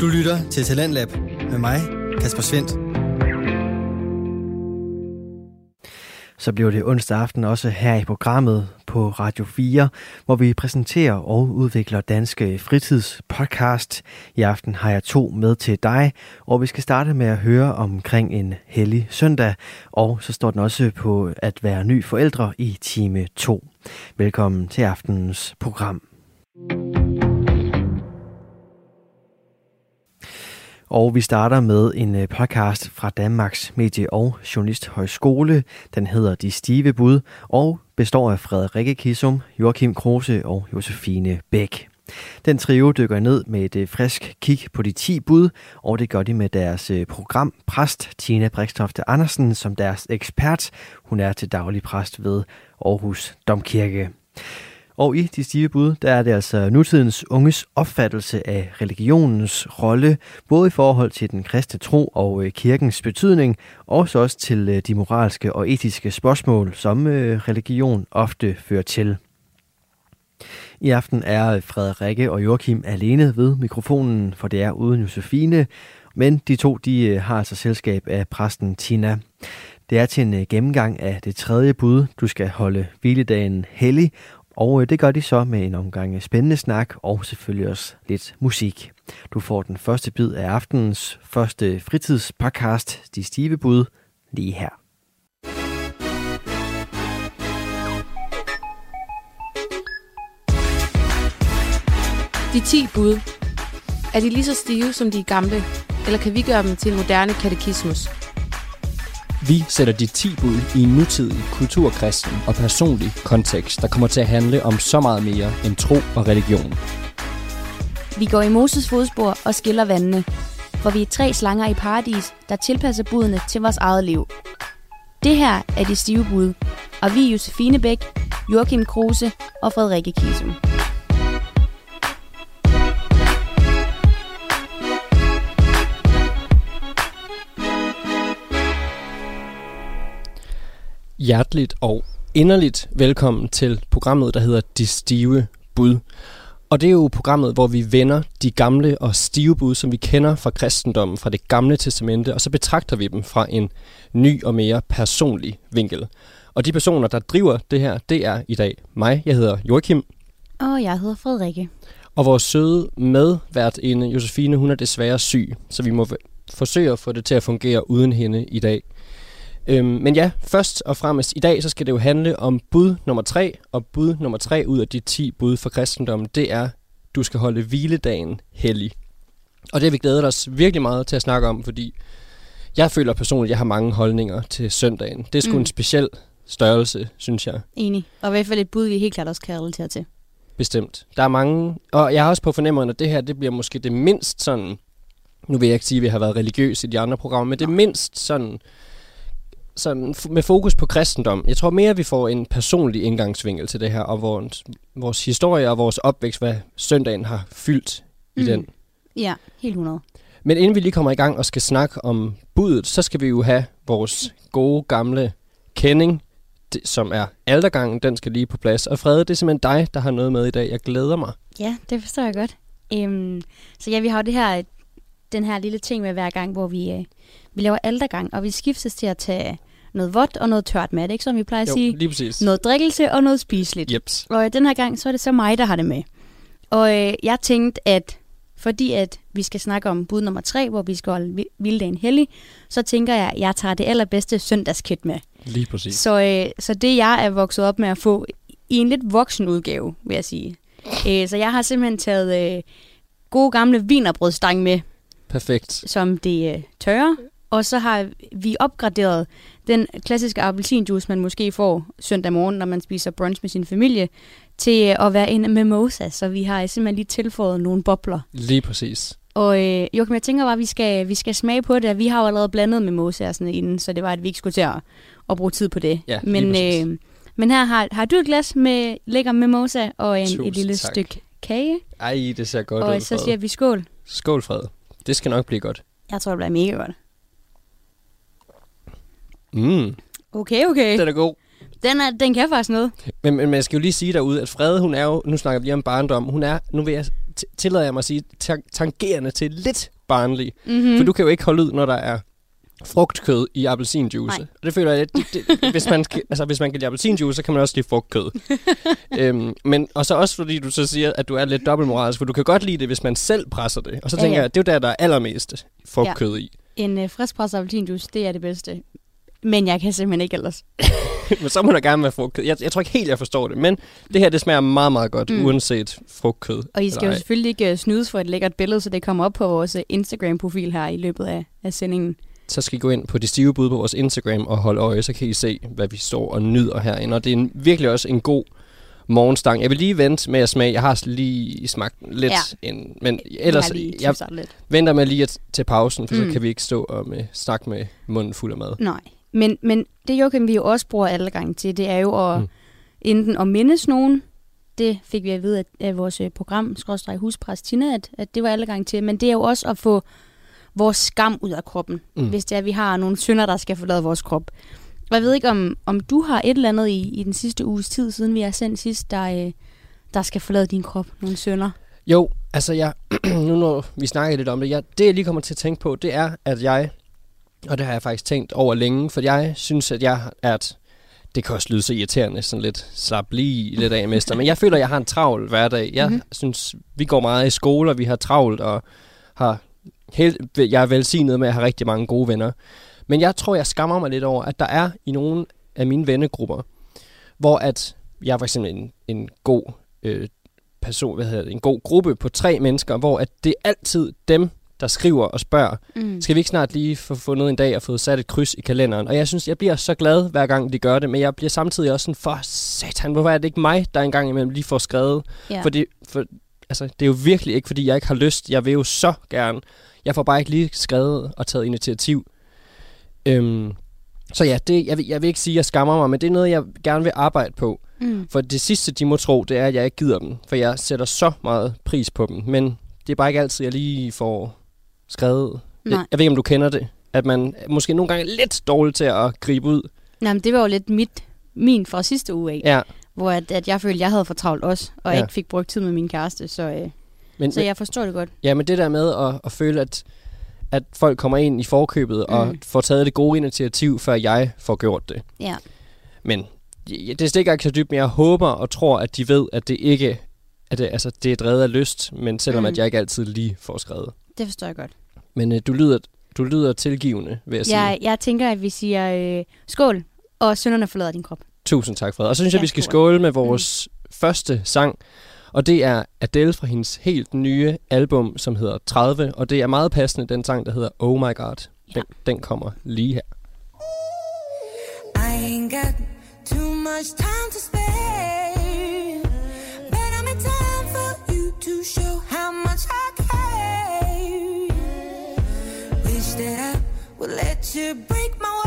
Du lytter til Talentlab med mig, Kasper Svendt. Så bliver det onsdag aften også her i programmet på Radio 4, hvor vi præsenterer og udvikler danske fritidspodcast. I aften har jeg to med til dig, og vi skal starte med at høre omkring en hellig søndag, og så står den også på at være ny forældre i time 2. Velkommen til aftenens program. Og vi starter med en øh, podcast fra Danmarks Medie- og Journalisthøjskole. Den hedder De Stive Bud og består af Frederikke Kissum, Joachim Kruse og Josefine Bæk. Den trio dykker ned med et øh, frisk kig på de 10 bud, og det gør de med deres øh, program præst Tina Brikstofte Andersen som deres ekspert. Hun er til daglig præst ved Aarhus Domkirke. Og i de stive bud, der er det altså nutidens unges opfattelse af religionens rolle, både i forhold til den kristne tro og øh, kirkens betydning, og så også til øh, de moralske og etiske spørgsmål, som øh, religion ofte fører til. I aften er Frederikke og Joachim alene ved mikrofonen, for det er uden Josefine, men de to de har altså selskab af præsten Tina. Det er til en gennemgang af det tredje bud. Du skal holde hviledagen hellig, og øh, det gør de så med en omgang spændende snak og selvfølgelig også lidt musik. Du får den første bid af aftenens første fritidspodcast, De Stive Bud, lige her. De 10 bud. Er de lige så stive som de gamle, eller kan vi gøre dem til en moderne katekismus? Vi sætter de 10 bud i en nutidig, kulturkristen og personlig kontekst, der kommer til at handle om så meget mere end tro og religion. Vi går i Moses fodspor og skiller vandene, for vi er tre slanger i paradis, der tilpasser budene til vores eget liv. Det her er de stive bud, og vi er Josefine Bæk, Joachim Kruse og Frederikke Kisum. Hjerteligt og inderligt velkommen til programmet, der hedder De Stive Bud. Og det er jo programmet, hvor vi vender de gamle og stive bud, som vi kender fra kristendommen, fra det gamle testamente, og så betragter vi dem fra en ny og mere personlig vinkel. Og de personer, der driver det her, det er i dag mig. Jeg hedder Joachim. Og jeg hedder Frederikke. Og vores søde medværtinde, Josefine, hun er desværre syg, så vi må forsøge at få det til at fungere uden hende i dag. Øhm, men ja, først og fremmest i dag, så skal det jo handle om bud nummer tre, og bud nummer tre ud af de 10 bud for kristendommen, det er, du skal holde hviledagen hellig. Og det har vi glædet os virkelig meget til at snakke om, fordi jeg føler personligt, at jeg har mange holdninger til søndagen. Det er sgu mm. en speciel størrelse, synes jeg. Enig. Og i hvert fald et bud, vi helt klart også kan relatere til. Bestemt. Der er mange, og jeg har også på fornemmeren, at det her, det bliver måske det mindst sådan, nu vil jeg ikke sige, at vi har været religiøse i de andre programmer, men det mindst sådan sådan med fokus på kristendom. Jeg tror mere, at vi får en personlig indgangsvinkel til det her, og vores, vores historie og vores opvækst, hvad søndagen har fyldt mm. i den. Ja, helt 100. Men inden vi lige kommer i gang og skal snakke om budet, så skal vi jo have vores gode gamle kending, som er aldergangen, den skal lige på plads. Og Frede, det er simpelthen dig, der har noget med i dag. Jeg glæder mig. Ja, det forstår jeg godt. Øhm, så ja, vi har jo det her, den her lille ting med hver gang, hvor vi, øh, vi laver aldergang, og vi skiftes til at tage noget vådt og noget tørt med, ikke? Som vi plejer at jo, sige. lige præcis. Noget drikkelse og noget spiseligt. Jeps. Og øh, den her gang, så er det så mig, der har det med. Og øh, jeg tænkte, at fordi at vi skal snakke om bud nummer tre, hvor vi skal holde vilddagen hellig, så tænker jeg, at jeg tager det allerbedste søndagskit med. Lige præcis. Så, øh, så det, jeg er vokset op med at få i en lidt voksen udgave, vil jeg sige. Øh, så jeg har simpelthen taget øh, gode gamle vinerbrødstang med. Perfekt. Som det øh, tørre. Og så har vi opgraderet den klassiske appelsinjuice, man måske får søndag morgen, når man spiser brunch med sin familie, til at være en mimosa. Så vi har simpelthen lige tilføjet nogle bobler. Lige præcis. Og øh, Joachim, jeg tænker bare, at vi skal, vi skal smage på det. Vi har jo allerede blandet mimosa sådan inden, så det var, at vi ikke skulle til at, at bruge tid på det. Ja, men, øh, men her har, har du et glas med lækker mimosa og en, et lille tak. stykke kage. Ej, det ser godt og ud, Og så siger vi skål. Skål, Fred. Det skal nok blive godt. Jeg tror, det bliver mega godt. Mm. Okay, okay. Den er god. Den, er, den kan faktisk noget. Men, men, jeg skal jo lige sige derude, at Frede, hun er jo, nu snakker vi lige om barndom, hun er, nu vil jeg t- tillader jeg mig at sige, ta- tangerende til lidt barnlig. Mm-hmm. For du kan jo ikke holde ud, når der er frugtkød i appelsinjuice. Nej. Og det føler jeg, det, det, hvis, man, altså, hvis man kan lide appelsinjuice, så kan man også lide frugtkød. øhm, men, og så også fordi du så siger, at du er lidt dobbeltmoralsk, for du kan godt lide det, hvis man selv presser det. Og så Ja, tænker ja. jeg, det er jo der, der er allermest frugtkød i. En øh, friskpresset appelsinjuice, det er det bedste. Men jeg kan simpelthen ikke ellers. Men så må der gerne være frugtkød. Jeg, jeg tror ikke helt, jeg forstår det, men det her, det smager meget, meget godt, Mm. uanset frugtkød. Og I skal jo selvfølgelig ikke øh, snydes for et lækkert billede, så det kommer op på vores øh, Instagram-profil her i løbet af, af sendingen. så skal I gå ind på de stive bud på vores Instagram og holde øje, så kan I se, hvad vi står og nyder herinde. Og det er en, virkelig også en god morgenstang. Jeg vil lige vente med at smage. Jeg har lige smagt lidt, Ja. en, men ellers, jeg, jeg lidt. venter med lige at, til pausen, for. Mm. så kan vi ikke stå og med, snakke med munden fuld af mad. Nej, men, men det Joachim, vi jo også bruger alle gange til, det er jo at Mm. enten at mindes nogen, det fik vi at vide af, af vores øh, program, skrådstræk huspræst Tina, at, at det var alle gange til, men det er jo også at få vores skam ud af kroppen, Mm. mm. hvis det er, at vi har nogle synder, der skal forlade vores krop. Og jeg ved ikke, om, om du har et eller andet i, i den sidste uges tid, siden vi har sendt sidst, der, øh, der skal forlade din krop, nogle synder. Jo, altså jeg, nu når vi snakker lidt om det, jeg, det jeg lige kommer til at tænke på, det er, at jeg, og det har jeg faktisk tænkt over længe, for jeg synes, at jeg er et, det kan også lyde så irriterende, sådan lidt slap lige lidt af, mester, men jeg føler, at jeg har en travl hverdag. Jeg Mhm. mm-hmm. synes, vi går meget i skole, og vi har travlt, og har helt, jeg er velsignet med at have rigtig mange gode venner. Men jeg tror, jeg skammer mig lidt over, at der er i nogle af mine vennegrupper, hvor at jeg er for eksempel en, en god øh, person, hvad hedder det, en god gruppe på tre mennesker, hvor at det er altid dem, der skriver og spørger, Mm. skal vi ikke snart lige få fundet en dag og få sat et kryds i kalenderen? Og jeg synes, jeg bliver så glad, hver gang de gør det, men jeg bliver samtidig også sådan, for satan, hvorfor er det ikke mig, der engang imellem lige får skrevet? Ja. For, det, for altså, det er jo virkelig ikke, fordi jeg ikke har lyst. Jeg vil jo så gerne. Jeg får bare ikke lige skrevet og taget initiativ. Øhm, så ja, det, jeg, vil, jeg vil ikke sige, at jeg skammer mig, men det er noget, jeg gerne vil arbejde på. Mm. For det sidste, de må tro, det er, at jeg ikke gider dem. For jeg sætter så meget pris på dem. Men det er bare ikke altid, jeg lige får skrevet. Jeg, Nej. jeg ved ikke, om du kender det. At man måske nogle gange er lidt dårlig til at gribe ud. Nej, men det var jo lidt mit, min fra sidste uge af, Ja, hvor at, at jeg følte, at jeg havde for travlt også, og Ja. ikke fik brugt tid med min kæreste, så, øh, men, så jeg forstår det godt. ja, men det der med at, at føle, at, at folk kommer ind i forkøbet og Mm. får taget det gode initiativ, før jeg får gjort det. Ja. Men det stikker ikke så dybt, men jeg håber og tror, at de ved, at det ikke at det, altså, det er drevet af lyst, men selvom. Mm. at jeg ikke altid lige får skrevet. Det forstår jeg godt. Men øh, du, lyder, du lyder tilgivende, vil jeg sige. Jeg, jeg tænker, at vi siger øh, skål, og synderne forlader din krop. Tusind tak, Fred. Og så synes jeg, Ja, vi skal skål. skåle med vores mm. første sang. Og det er Adele fra hendes helt nye album, som hedder 30. Og det er meget passende, den sang, der hedder Oh My God. Den, den kommer lige her. I ain't got too much time to spare, that I would let you break my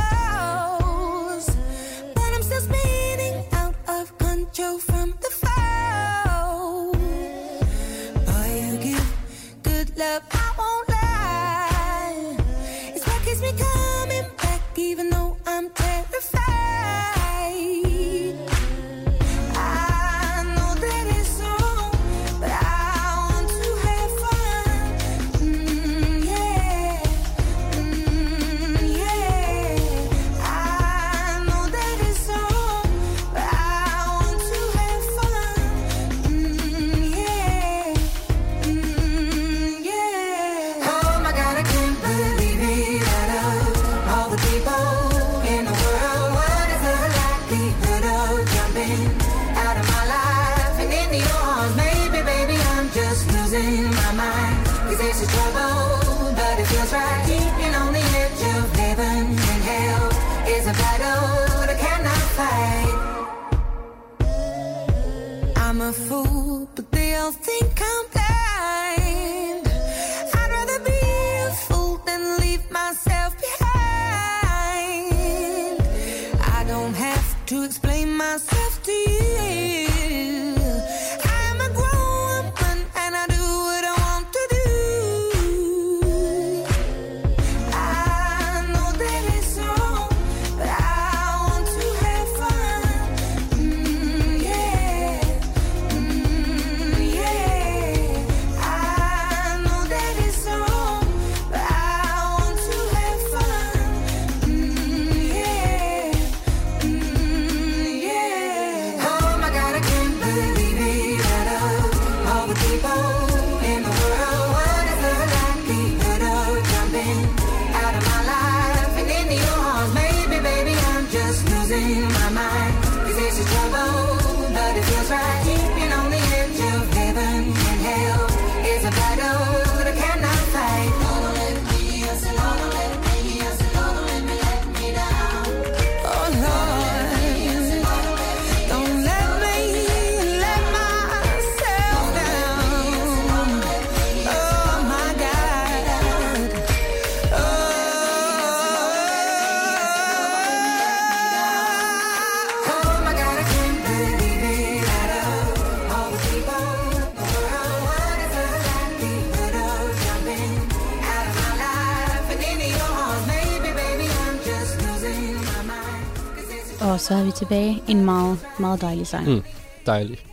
Og så er vi tilbage. En meget, meget dejlig sang. Mm. Dejligt.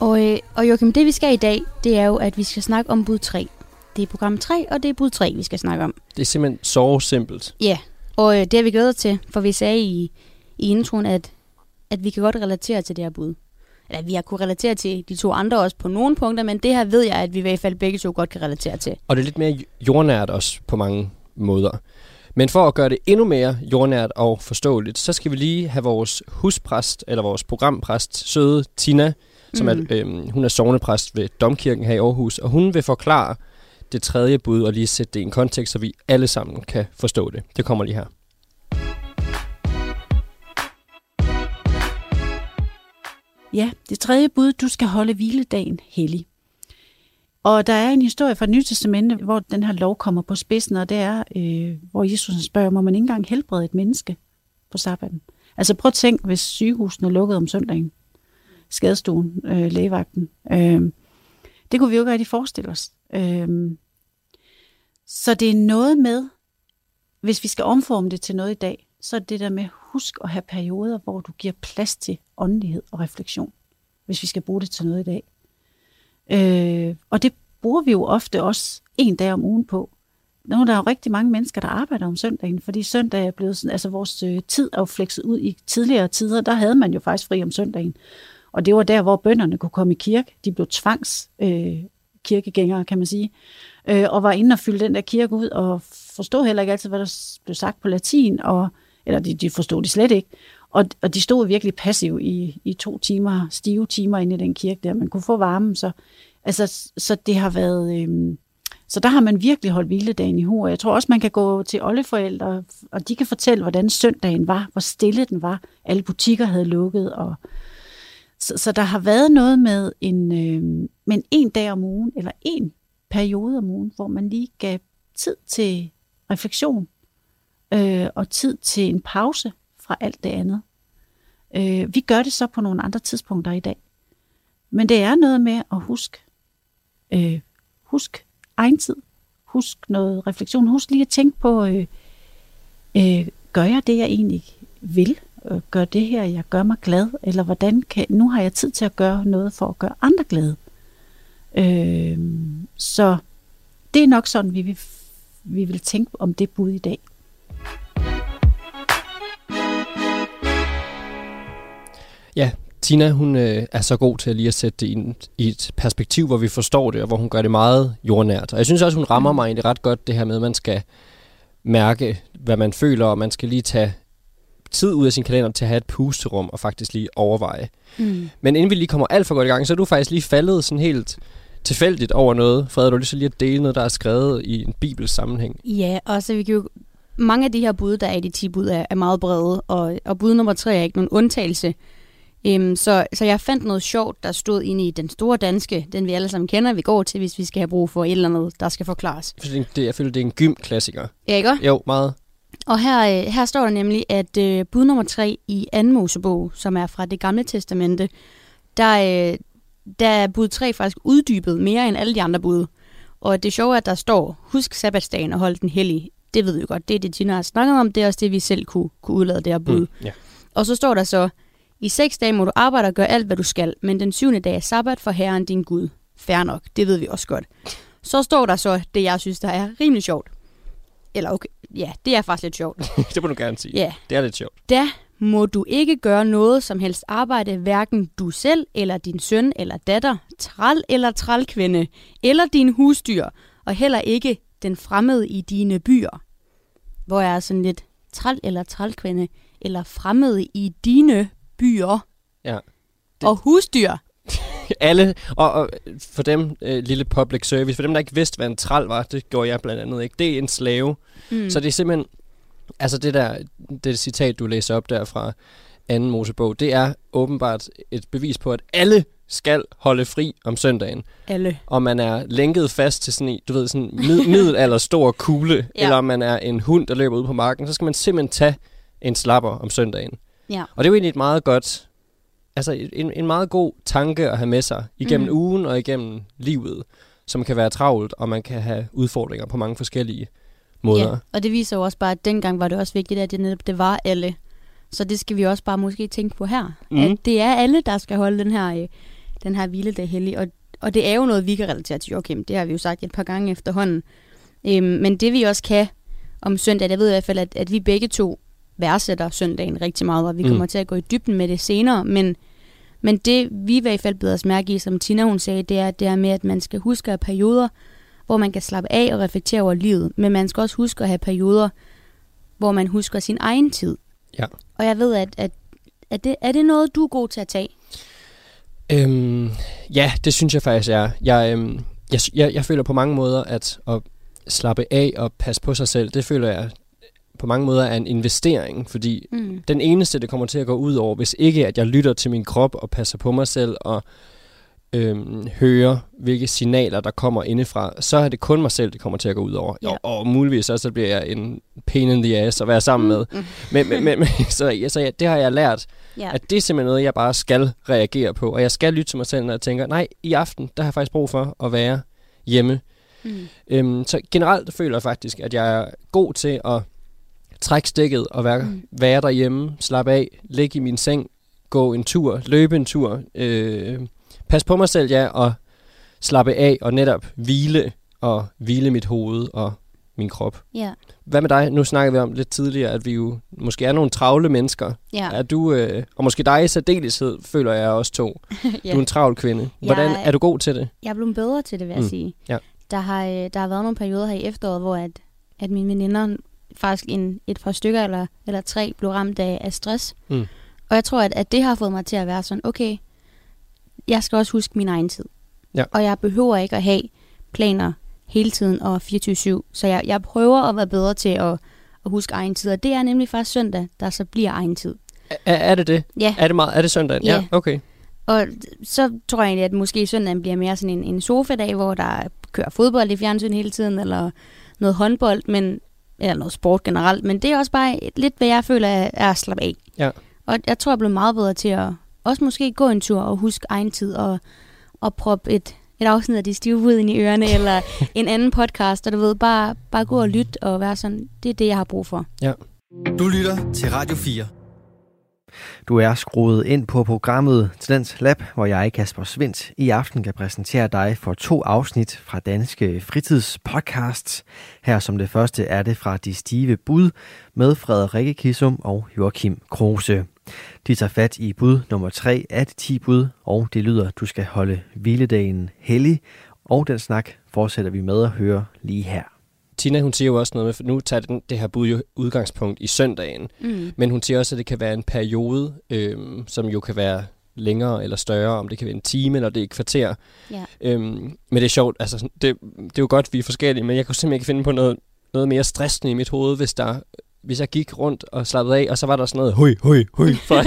Og, øh, og Joachim, det vi skal i dag, det er jo, at vi skal snakke om bud 3. Det er program 3, og det er bud 3, vi skal snakke om. Det er simpelthen så simpelt. Ja, og øh, det har vi glædet til, for vi sagde i, i introen, at, at vi kan godt relatere til det her bud. Eller vi har kunne relatere til de to andre også på nogle punkter, men det her ved jeg, at vi i hvert fald begge to godt kan relatere til. Og det er lidt mere jordnært også på mange måder. Men for at gøre det endnu mere jordnært og forståeligt, så skal vi lige have vores huspræst, eller vores programpræst, søde Tina, som Mhm. er, øhm, hun er sovnepræst ved Domkirken her i Aarhus, og hun vil forklare det tredje bud og lige sætte det i en kontekst, så vi alle sammen kan forstå det. Det kommer lige her. Ja, det tredje bud, du skal holde hviledagen hellig. Og der er en historie fra Nye Testamente, hvor den her lov kommer på spidsen, og det er, øh, hvor Jesus spørger, må man ikke engang helbrede et menneske på sabbaten? Altså prøv at tænk, hvis sygehusene lukkede om søndagen, skadestuen, øh, lægevagten. Øh, det kunne vi jo ikke rigtig forestille os. Øh, så det er noget med, hvis vi skal omforme det til noget i dag, så er det der med, husk at have perioder, hvor du giver plads til åndelighed og refleksion, hvis vi skal bruge det til noget i dag. Øh, og det bruger vi jo ofte også en dag om ugen på. Nu er der jo rigtig mange mennesker, der arbejder om søndagen, fordi søndag er blevet sådan, altså vores øh, tid er jo flekset ud i tidligere tider, der havde man jo faktisk fri om søndagen. Og det var der, hvor bønderne kunne komme i kirke. De blev tvangs øh, kirkegængere, kan man sige, øh, og var inde og fylde den der kirke ud, og forstod heller ikke altid, hvad der blev sagt på latin, og, eller de, de forstod det slet ikke. Og, og de stod virkelig passiv i, i to timer, stive timer inde i den kirke der. Man kunne få varmen, så, altså, så det har været... Øh, så der har man virkelig holdt hviledagen i hu, og jeg tror også, man kan gå til oldeforældre, og de kan fortælle, hvordan søndagen var, hvor stille den var. Alle butikker havde lukket, og så, så der har været noget med en, øh, men en dag om ugen, eller en periode om ugen, hvor man lige gav tid til refleksion, øh, og tid til en pause fra alt det andet. Øh, vi gør det så på nogle andre tidspunkter i dag. Men det er noget med at huske, øh, husk egen tid, husk noget refleksion, husk lige at tænke på, øh, øh, gør jeg det, jeg egentlig vil? Øh, gør det her, jeg gør mig glad? Eller hvordan kan, nu har jeg tid til at gøre noget for at gøre andre glade. Øh, så det er nok sådan, vi vil, vi vil tænke om det bud i dag. Ja, Tina, hun øh, er så god til at lige at sætte det i, en, i et perspektiv, hvor vi forstår det, og hvor hun gør det meget jordnært. Og jeg synes også, hun rammer mig egentlig ret godt, det her med, at man skal mærke, hvad man føler, og man skal lige tage tid ud af sin kalender til at have et pusterum, og faktisk lige overveje. Mm. Men inden vi lige kommer alt for godt i gang, så er du faktisk lige faldet sådan helt tilfældigt over noget. Frederik, du lyst til lige at dele noget, der er skrevet i en bibels sammenhæng. Ja, og så vi kan jo... Mange af de her bud, der er i de 10 bud, er, er meget brede, og, og bud nummer 3 er ikke nogen undtagelse. Øhm, så, så jeg fandt noget sjovt, der stod inde i den store danske, den vi alle sammen kender, vi går til, hvis vi skal have brug for et eller andet, der skal forklares. For det, jeg føler, det er en gym-klassiker. Ja, ikke? Jo, meget. Og her, øh, her står der nemlig, at øh, bud nummer 3 i 2. Mosebog, som er fra det gamle testamente, der, øh, der er bud 3 faktisk uddybet mere end alle de andre bud. Og det sjove er, at der står, husk sabbatsdagen og hold den hellig. Det ved vi godt, det er det, Tina har snakket om, det er også det, vi selv kunne, kunne udlade det her bud. Mm. ja. Og så står der så, i seks dage må du arbejde og gøre alt, hvad du skal, men den syvende dag er sabbat for Herren din Gud. Fair nok, det ved vi også godt. Så står der så det, jeg synes, der er rimelig sjovt. Eller okay, ja, det er faktisk lidt sjovt. det må du gerne sige. Ja, Det er lidt sjovt. da må du ikke gøre noget som helst arbejde, hverken du selv, eller din søn eller datter, træl eller trælkvinde, eller din husdyr, og heller ikke den fremmede i dine byer. Hvor er sådan lidt træl eller trælkvinde, eller fremmede i dine byer. Ja. Det. Og husdyr. Alle, og, og for dem, øh, lille public service, for dem, der ikke vidste, hvad en træl var, det gjorde jeg blandt andet ikke. Det er en slave. Mm. Så det er simpelthen, altså det der, det citat, du læser op der fra anden Mosebog, det er åbenbart et bevis på, at alle skal holde fri om søndagen. Alle. Og man er lænket fast til sådan en, du ved, sådan mid- middelalder stor kugle, ja. Ja. eller om man er en hund, der løber ud på marken, så skal man simpelthen tage en slapper om søndagen. Ja. Og det er jo egentlig et meget godt, altså en, en meget god tanke at have med sig igennem mm. ugen og igennem livet, som kan være travlt, og man kan have udfordringer på mange forskellige måder. Ja, og det viser jo også bare, at dengang var det også vigtigt, at det netop det var alle. Så det skal vi også bare måske tænke på her. Mm. At det er alle, der skal holde den her, øh, den her hviledag hellig. Og, og det er jo noget, vi kan relatere til Joachim. Det har vi jo sagt et par gange efterhånden. Øhm, men det vi også kan om søndag, jeg ved i hvert fald, at, at vi begge to værdsætter søndagen rigtig meget, og vi Mm. kommer til at gå i dybden med det senere. Men, men det vi i hvert fald bedre os mærke i, som Tina hun sagde, det er det er med, at man skal huske at have perioder, hvor man kan slappe af og reflektere over livet. Men man skal også huske at have perioder, hvor man husker sin egen tid. Ja. Og jeg ved, at, at, at det, er det noget, du er god til at tage? Øhm, ja, det synes jeg faktisk er. Jeg, øhm, jeg, jeg, jeg føler på mange måder, at at slappe af og passe på sig selv, det føler jeg på mange måder er en investering, fordi Mm. den eneste, det kommer til at gå ud over, hvis ikke at jeg lytter til min krop og passer på mig selv og øhm, hører, hvilke signaler, der kommer indefra, så er det kun mig selv, det kommer til at gå ud over. Ja. Og, og muligvis også, så bliver jeg en pain in the ass at være sammen med. Mm. Men, men, men, men så, ja, så ja, det har jeg lært, Ja. at det er simpelthen noget, jeg bare skal reagere på. Og jeg skal lytte til mig selv, når jeg tænker, nej, i aften, der har jeg faktisk brug for at være hjemme. Mm. Øhm, så generelt føler jeg faktisk, at jeg er god til at trække stikket og være, Mm. være derhjemme, slappe af, ligge i min seng, gå en tur, løbe en tur, øh, pas på mig selv, ja, og slappe af og netop hvile og hvile mit hoved og min krop. Ja. Hvad med dig? Nu snakkede vi om lidt tidligere, at vi jo måske er nogle travle mennesker. Ja. Er du, øh, og måske dig i særdeleshed, føler jeg også to. ja. Du er en travl kvinde. Hvordan Jeg- er du god til det? Jeg er blevet bedre til det, vil jeg Mm. sige. Ja. Der har, øh, der har været nogle perioder her i efteråret, hvor at, at mine veninder, faktisk en, et par stykker eller, eller tre, blev ramt af, af stress. Mm. Og jeg tror, at, at det har fået mig til at være sådan, okay, jeg skal også huske min egen tid. Ja. Og jeg behøver ikke at have planer hele tiden og 24-7. Så jeg, jeg prøver at være bedre til at, at huske egen tid. Og det er nemlig faktisk søndag, der så bliver egen tid. Er, er det det? Ja. Er det, meget, er det søndagen? Ja. ja okay. Og så tror jeg egentlig, at måske søndagen bliver mere sådan en, en sofadag, hvor der kører fodbold i fjernsyn hele tiden, eller noget håndbold, men, eller noget sport generelt. Men det er også bare lidt, hvad jeg føler er er at slappe af. Ja. Og jeg tror, jeg blevet meget bedre til at også måske gå en tur og huske egen tid, og, og proppe et, et afsnit af de stive hud ind i ørerne, eller en anden podcast, og du ved, bare, bare gå og lytte og være sådan, det er det, jeg har brug for. Du lytter til Radio 4. Du er skruet ind på programmet Talent Lab, hvor jeg, Kasper Svindt, i aften kan præsentere dig for to afsnit fra Danske Fritidspodcasts. Her som det første er det fra De Stive Bud med Frederikke Kissum og Joachim Kruse. De tager fat i bud nummer 3 af de 10 bud, og det lyder, du skal holde hviledagen hellig, og den snak fortsætter vi med at høre lige her. Tina, hun siger jo også noget med, for nu tager den, det her bud jo udgangspunkt i søndagen. Mm. Men hun siger også, at det kan være en periode, øhm, som jo kan være længere eller større, om det kan være en time eller det er et kvarter. Ja. Øhm, men det er sjovt, altså det, det er jo godt, vi er forskellige, men jeg kunne simpelthen ikke finde på noget, noget mere stressende i mit hoved, hvis der hvis jeg gik rundt og slappede af, og så var der sådan noget hui, hui, hui, fra,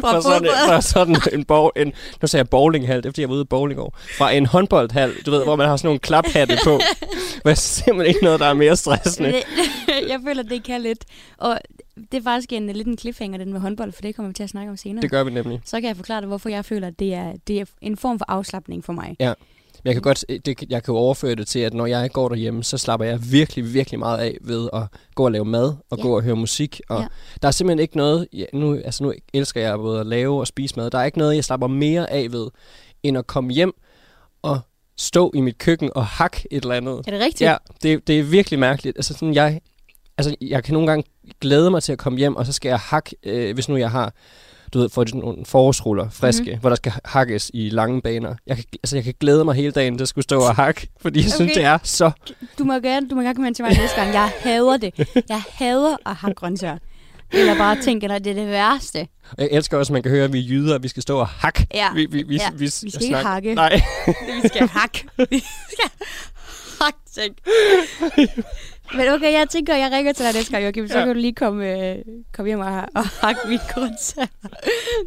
fra, sådan, fra sådan en, bog, en, nu sagde jeg bowlinghal, det er fordi jeg var ude i bowling over, fra en håndboldhal, du ved, hvor man har sådan nogle klaphatte på. Men synes simpelthen ikke noget, der er mere stressende. Jeg føler, det kan lidt. Og det er faktisk en, lidt en cliffhanger, den med håndbold, for det kommer vi til at snakke om senere. Det gør vi nemlig. Så kan jeg forklare dig, hvorfor jeg føler, at det er, det er en form for afslappning for mig. Men jeg kan godt, det, jeg kan jo overføre det til, at når jeg går derhjemme, så slapper jeg virkelig, virkelig meget af ved at gå og lave mad, og Ja. gå og høre musik. Og Ja. der er simpelthen ikke noget, ja, nu, altså nu elsker jeg både at lave og spise mad, der er ikke noget, jeg slapper mere af ved, end at komme hjem og stå i mit køkken og hakke et eller andet. Er det rigtigt? Ja, det, det er virkelig mærkeligt. Altså sådan, jeg, altså, jeg kan nogle gange glæde mig til at komme hjem, og så skal jeg hakke, øh, hvis nu jeg har, du ved, for nogle forårsruller friske, mm-hmm. hvor der skal hakkes i lange baner. Jeg kan, altså, jeg kan glæde mig hele dagen til at skulle stå og hakke, fordi jeg okay. synes, det er så... Du må gerne, du må gerne komme hen til mig næste gang. Jeg hader det. Jeg hader at have grøntsager. Eller bare tænke, at det er det værste. Jeg elsker også, at man kan høre, at vi er jyder, og vi skal stå og hakke. Ja, Vi, vi, vi, ja. vi, Vi skal ikke hakke. Nej, vi skal hakke. Vi skal hakke ting. Men okay, jeg tænker, jeg ringer til dig næste gang, Joachim. Så Ja. kan du lige komme, øh, komme hjem og, og hakke mine grøntsager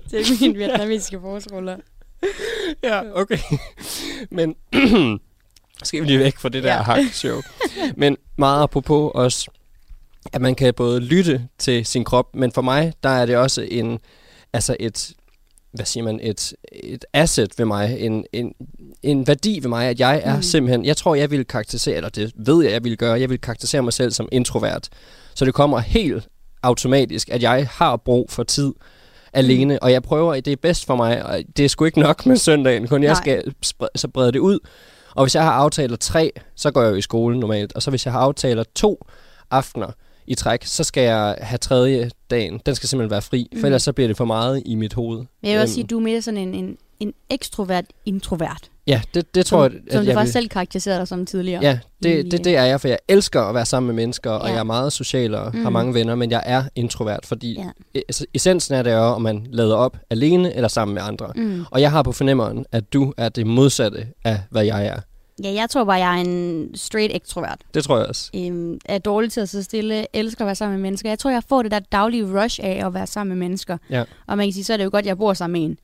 til mine vietnamesiske forårsruller. ja, okay. Men skal vi lige væk fra det der ja. hak-show. Men meget apropos også, at man kan både lytte til sin krop, men for mig, der er det også en, altså et, hvad siger man, et, et asset ved mig, en, en, en værdi ved mig, at jeg er Mm. mm. simpelthen, jeg tror, jeg vil karakterisere, eller det ved jeg, jeg vil gøre, jeg vil karakterisere mig selv som introvert. Så det kommer helt automatisk, at jeg har brug for tid alene, og jeg prøver, at det er bedst for mig, og det er sgu ikke nok med søndagen, kun jeg Nej. skal spre- så brede det ud. Og hvis jeg har aftaler tre, så går jeg jo i skole normalt, og så hvis jeg har aftaler to aftener i træk, så skal jeg have tredje dagen. Den skal simpelthen være fri, for Mm. ellers så bliver det for meget i mit hoved. Men jeg vil også Øhm, sige, at du er mere sådan en, en, en ekstrovert introvert. Ja, det, det tror som, jeg, Som du jeg faktisk selv karakteriserede dig som tidligere. Ja, det, i- det, det er jeg, for jeg elsker at være sammen med mennesker, og Ja. jeg er meget social og mm. har Mm. mange venner, men jeg er introvert, fordi Ja. ja. essensen er det jo, om man lader op alene eller sammen med andre. Mm. Og jeg har på fornemmeren, at du er det modsatte af, hvad jeg er. Ja, jeg tror bare, jeg er en straight ekstrovert. Det tror jeg også. Øhm, er dårlig til at sidde stille, elsker at være sammen med mennesker. Jeg tror, jeg får det der daglige rush af at være sammen med mennesker. Ja. Og man kan sige, så er det jo godt, at jeg bor sammen med en.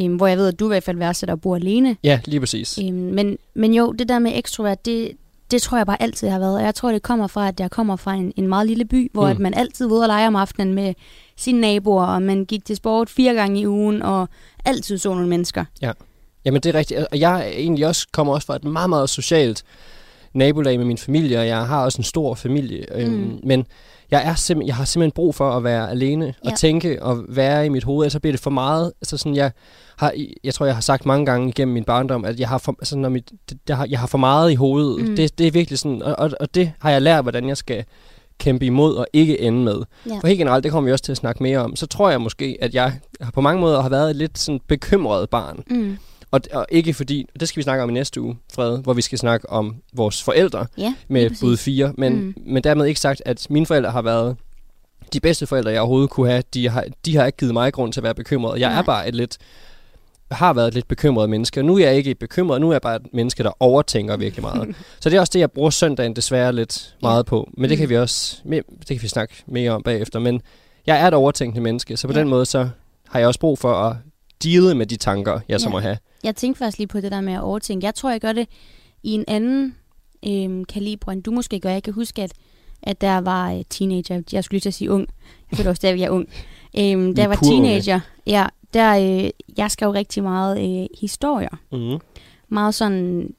Øhm, hvor jeg ved, at du i hvert fald værdsætter at bo alene. Ja, lige præcis. Øhm, men, men jo, det der med ekstrovert, det, det tror jeg bare altid har været. Og jeg tror, det kommer fra, at jeg kommer fra en, en meget lille by, hvor Mm. at man altid var ude og lege om aftenen med sine naboer, og man gik til sport fire gange i ugen, og altid så nogle mennesker. Jamen det er rigtigt. Og jeg er egentlig også kommer også fra et meget, meget socialt nabolag med min familie, og jeg har også en stor familie. Mm. Øhm, Mm. men jeg, er simpel, jeg har simpelthen brug for at være alene ja. Og tænke og være i mit hoved, ellers så bliver det for meget. Altså sådan, jeg, har, jeg tror, jeg har sagt mange gange igennem min barndom, at jeg har for, altså, når mit, det, jeg, har, jeg har for meget i hovedet. Mm. Det, det er virkelig sådan, og, og, og det har jeg lært, hvordan jeg skal kæmpe imod og ikke ende med. Ja. For helt generelt, det kommer vi også til at snakke mere om, så tror jeg måske, at jeg på mange måder har været et lidt sådan bekymret barn. Mm. Og, og ikke fordi, og det skal vi snakke om i næste uge, Fred, hvor vi skal snakke om vores forældre Ja, med bud 4. Men, mm. Men dermed ikke sagt, at mine forældre har været de bedste forældre, jeg overhovedet kunne have. De har, de har ikke givet mig grund til at være bekymret. Jeg Nej. er bare et lidt har været et lidt bekymret menneske. Og nu er jeg ikke bekymret, nu er jeg bare et menneske, der overtænker virkelig meget. Så det er også det, jeg bruger søndagen desværre lidt meget på. Men det kan Mm. vi også det kan vi snakke mere om bagefter. Men jeg er et overtænkende menneske, så på Ja. den måde så har jeg også brug for at deale med de tanker, jeg så Ja. må have. Jeg tænkte faktisk lige på det der med at overtænke. Jeg tror, jeg gør det i en anden øhm, kaliber, end du måske gør. Jeg kan huske, at, at der var øh, teenager. Jeg skulle lige til at sige ung. Jeg føler også, at jeg er ung. Øhm, da er jeg var teenager, ja, der, øh, jeg skrev rigtig meget øh, historier. Mm. Meget sådan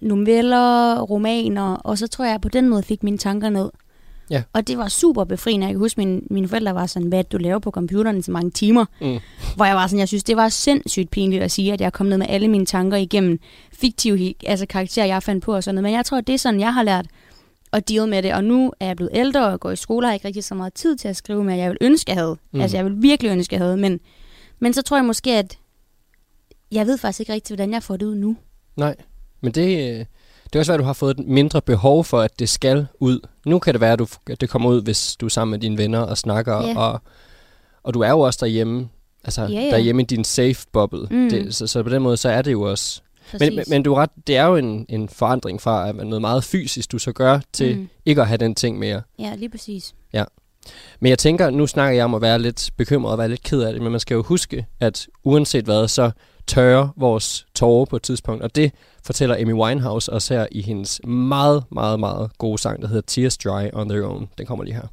noveller, romaner, og så tror jeg, at på den måde fik mine tanker ned. Ja. Og det var super befriende. Jeg kan huske, mine, mine forældre var sådan, hvad du laver på computeren så mange timer? Mm. Hvor jeg var sådan, jeg synes, det var sindssygt pinligt at sige, at jeg kom ned med alle mine tanker igennem fiktive altså karakterer, jeg fandt på og sådan noget. Men jeg tror, det er sådan, jeg har lært at deal med det. Og nu er jeg blevet ældre og går i skole, og har ikke rigtig så meget tid til at skrive mere. Jeg vil ønske, jeg havde. Mm. Mm. Altså, jeg vil virkelig ønske, jeg havde. Men, men så tror jeg måske, at jeg ved faktisk ikke rigtig, hvordan jeg får det ud nu. Nej, men det, øh, det er også være, at du har fået et mindre behov for, at det skal ud. Nu kan det være, at, du, at det kommer ud, hvis du er sammen med dine venner og snakker, Ja. og, og du er jo også derhjemme, altså Ja, ja. derhjemme i din safe bubble. Mm. Det, så, så på den måde, så er det jo også... Præcis. Men, men, du er ret, det er jo en, en forandring fra at noget meget fysisk, du så gør, til mm. Ikke at have den ting mere. Ja, lige præcis. Men jeg tænker, nu snakker jeg om at være lidt bekymret og være lidt ked af det, men man skal jo huske, at uanset hvad, så tørre vores tårer på et tidspunkt. Og det fortæller Amy Winehouse også her i hendes meget, meget, meget gode sang, der hedder Tears Dry on Their Own. Den kommer lige her.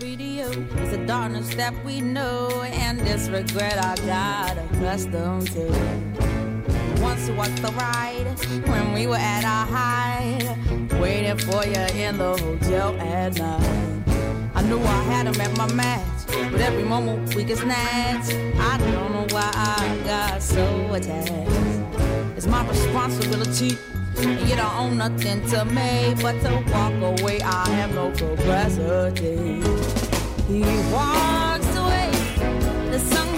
can be you is the darkness that we know and this regret I got accustomed to. Once was the ride when we were at our height, waiting for you in the hotel at night. I knew I had him at my match, but every moment we get snatched. I don't know why I got so attached. It's my responsibility. And you don't own nothing to me but to walk away. I have no capacity. He walks away, the sun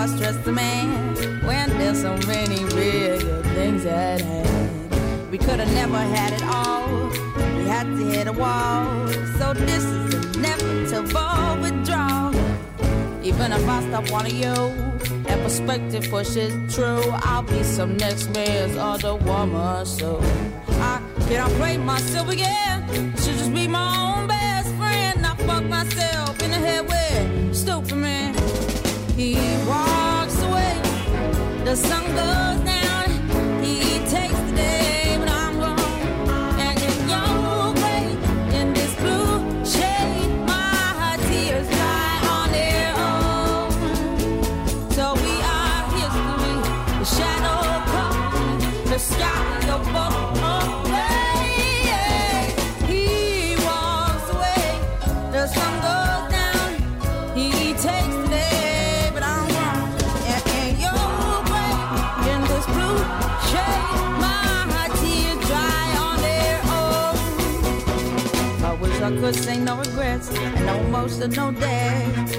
I stress the man when there's so many bigger things at hand? We could have never had it all. We had to hit a wall. So this is inevitable withdrawal. Even if I stop wanting you and perspective pushes true, I'll be some next man's other woman. So I cannot play myself again. Should just be my own best friend. I fuck myself in the head with stupid man. He walks. The sun goes down. promising no regrets and no emotional debt.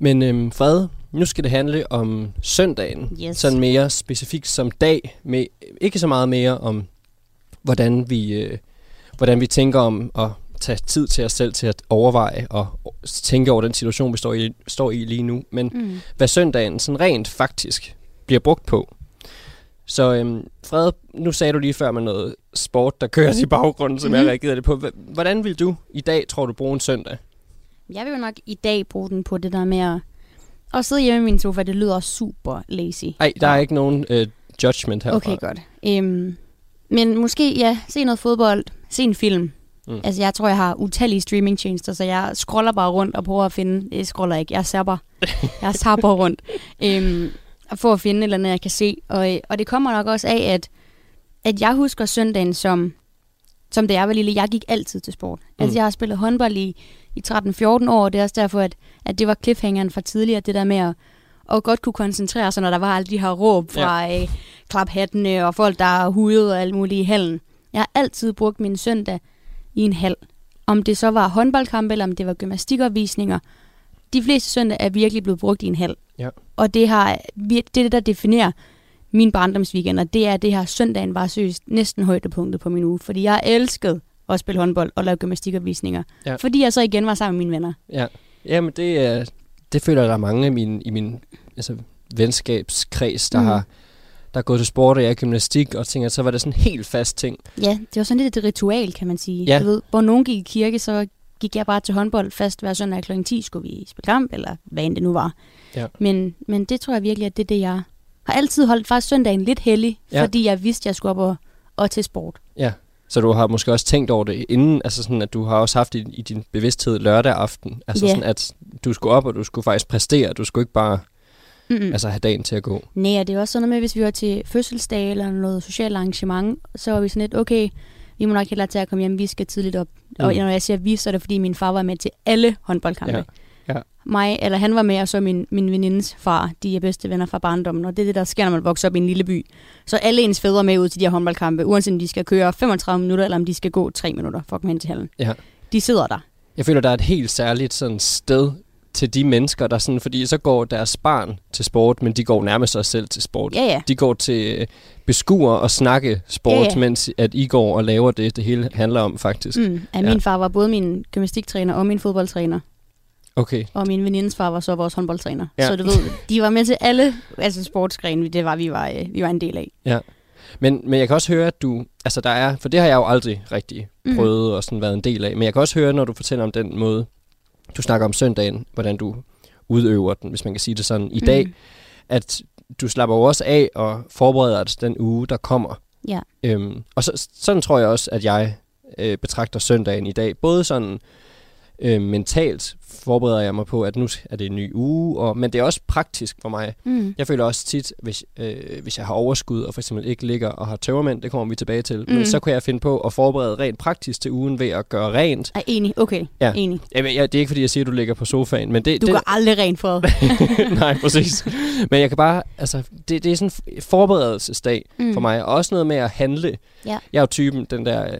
Men øhm, Fred, nu skal det handle om søndagen. Yes. Sådan mere specifikt som dag. Med, ikke så meget mere om, hvordan vi, øh, hvordan vi tænker om at tage tid til os selv til at overveje og tænke over den situation, vi står i, står i lige nu. Men Mm. hvad søndagen sådan rent faktisk bliver brugt på. Så øhm, Fred, nu sagde du lige før med noget sport, der kører i baggrunden, som mm. jeg Mhm. reagerede lidt på. Hvordan vil du i dag, tror du, bruge en søndag? Jeg vil jo nok i dag bruge den på det der med at, at sidde hjemme i min sofa. Det lyder super lazy. Nej, der er ikke nogen øh, judgment herfra. Okay, godt. Øhm, men måske, ja, se noget fodbold, se en film. Mm. Altså, jeg tror, jeg har utallige streamingtjenester, så jeg scroller bare rundt og prøver at finde... Jeg scroller ikke, jeg zapper. jeg zapper rundt. Øhm, for at finde et eller andet, jeg kan se. Og, og det kommer nok også af, at, at jeg husker søndagen som, som da jeg var lille. Jeg gik altid til sport. Mm. Altså, jeg har spillet håndbold i, i 13-14 år, og det er også derfor, at, at det var cliffhangeren fra tidligere, det der med at, at godt kunne koncentrere sig, når der var alle de her råb fra ja. øh, klaphattene og folk, der er hudet og alt muligt i hallen. Jeg har altid brugt min søndag i en hal. Om det så var håndboldkampe, eller om det var gymnastikopvisninger. De fleste søndag er virkelig blevet brugt i en hal. Ja. Og det, har, det er det, der definerer min barndomsweekend, og det er det her søndagen var seriøst næsten højdepunktet på min uge. Fordi jeg elskede at spille håndbold og lave gymnastikopvisninger. Ja. Fordi jeg så igen var sammen med mine venner. Ja, Jamen, det, er, det føler jeg, der er mange i min, i min altså, venskabskreds, der, mm. har, der er gået til sport og jeg er gymnastik, og tænker, så var det sådan en helt fast ting. Ja, det var sådan lidt et ritual, kan man sige. Ja. Du ved, hvor nogen gik i kirke, så gik jeg bare til håndbold fast hver søndag kl. 10 skulle vi spille kamp, eller hvad end det nu var. Ja. Men, men det tror jeg virkelig, at det er det, jeg har altid holdt faktisk søndagen lidt hellig, Ja. ja. fordi jeg vidste, at jeg skulle op og, og til sport. Ja. Så du har måske også tænkt over det inden, altså sådan, at du har også haft i, i din bevidsthed lørdag aften, altså Ja. sådan, at du skulle op, og du skulle faktisk præstere, du skulle ikke bare Mm-mm. altså, have dagen til at gå. Nej, og det er også sådan noget med, hvis vi var til fødselsdag eller noget socialt arrangement, så var vi sådan lidt, okay, vi må nok hellere til at komme hjem, vi skal tidligt op. Mm. Og når jeg siger vi, så er det fordi min far var med til alle håndboldkampe. Ja. Ja. Mig, eller han var med, og så min, min venindes far, de er bedste venner fra barndommen, og det er det, der sker, når man vokser op i en lille by. Så alle ens fædre med ud til de her håndboldkampe, uanset om de skal køre 35 minutter, eller om de skal gå 3 minutter for at komme hen til hallen. Ja. De sidder der. Jeg føler, der er et helt særligt sådan sted til de mennesker, der sådan, fordi så går deres barn til sport, men de går nærmest sig selv til sport. Ja, ja. De går til øh, beskuer og snakke sport, Ja, ja, ja. ja. mens at I går og laver det, det hele handler om faktisk. Mm. Mm. Ja, min far var både min gymnastiktræner og min fodboldtræner. Okay. Og min venindes far var så vores håndboldtræner. Ja. Så du ved, de var med til alle altså sportsgrene, det var vi var, øh, vi var en del af. Ja. Men, men jeg kan også høre, at du... Altså der er... For det har jeg jo aldrig rigtig Mhm. prøvet og sådan været en del af. Men jeg kan også høre, når du fortæller om den måde, du snakker om søndagen, hvordan du udøver den, hvis man kan sige det sådan, i dag, Mm. at du slapper jo også af og forbereder dig den uge, der kommer. Ja. Øhm, og så, sådan tror jeg også, at jeg øh, betragter søndagen i dag. Både sådan Øh, mentalt forbereder jeg mig på, at nu er det en ny uge, og, men det er også praktisk for mig. Mm. Jeg føler også tit, hvis, øh, hvis jeg har overskud, og for eksempel ikke ligger og har tømmermænd, det kommer vi tilbage til, mm. Mm. men så kan jeg finde på at forberede rent praktisk til ugen ved at gøre rent. Er enig. Okay, Ja. enig. Jamen, jeg, det er ikke fordi, jeg siger, at du ligger på sofaen, men det... Du det, går aldrig rent for. Nej, præcis. Men jeg kan bare, altså, det, det er sådan en forberedelsesdag mm. for mig, og også noget med at handle. Ja. Jeg er jo typen, den der, øh,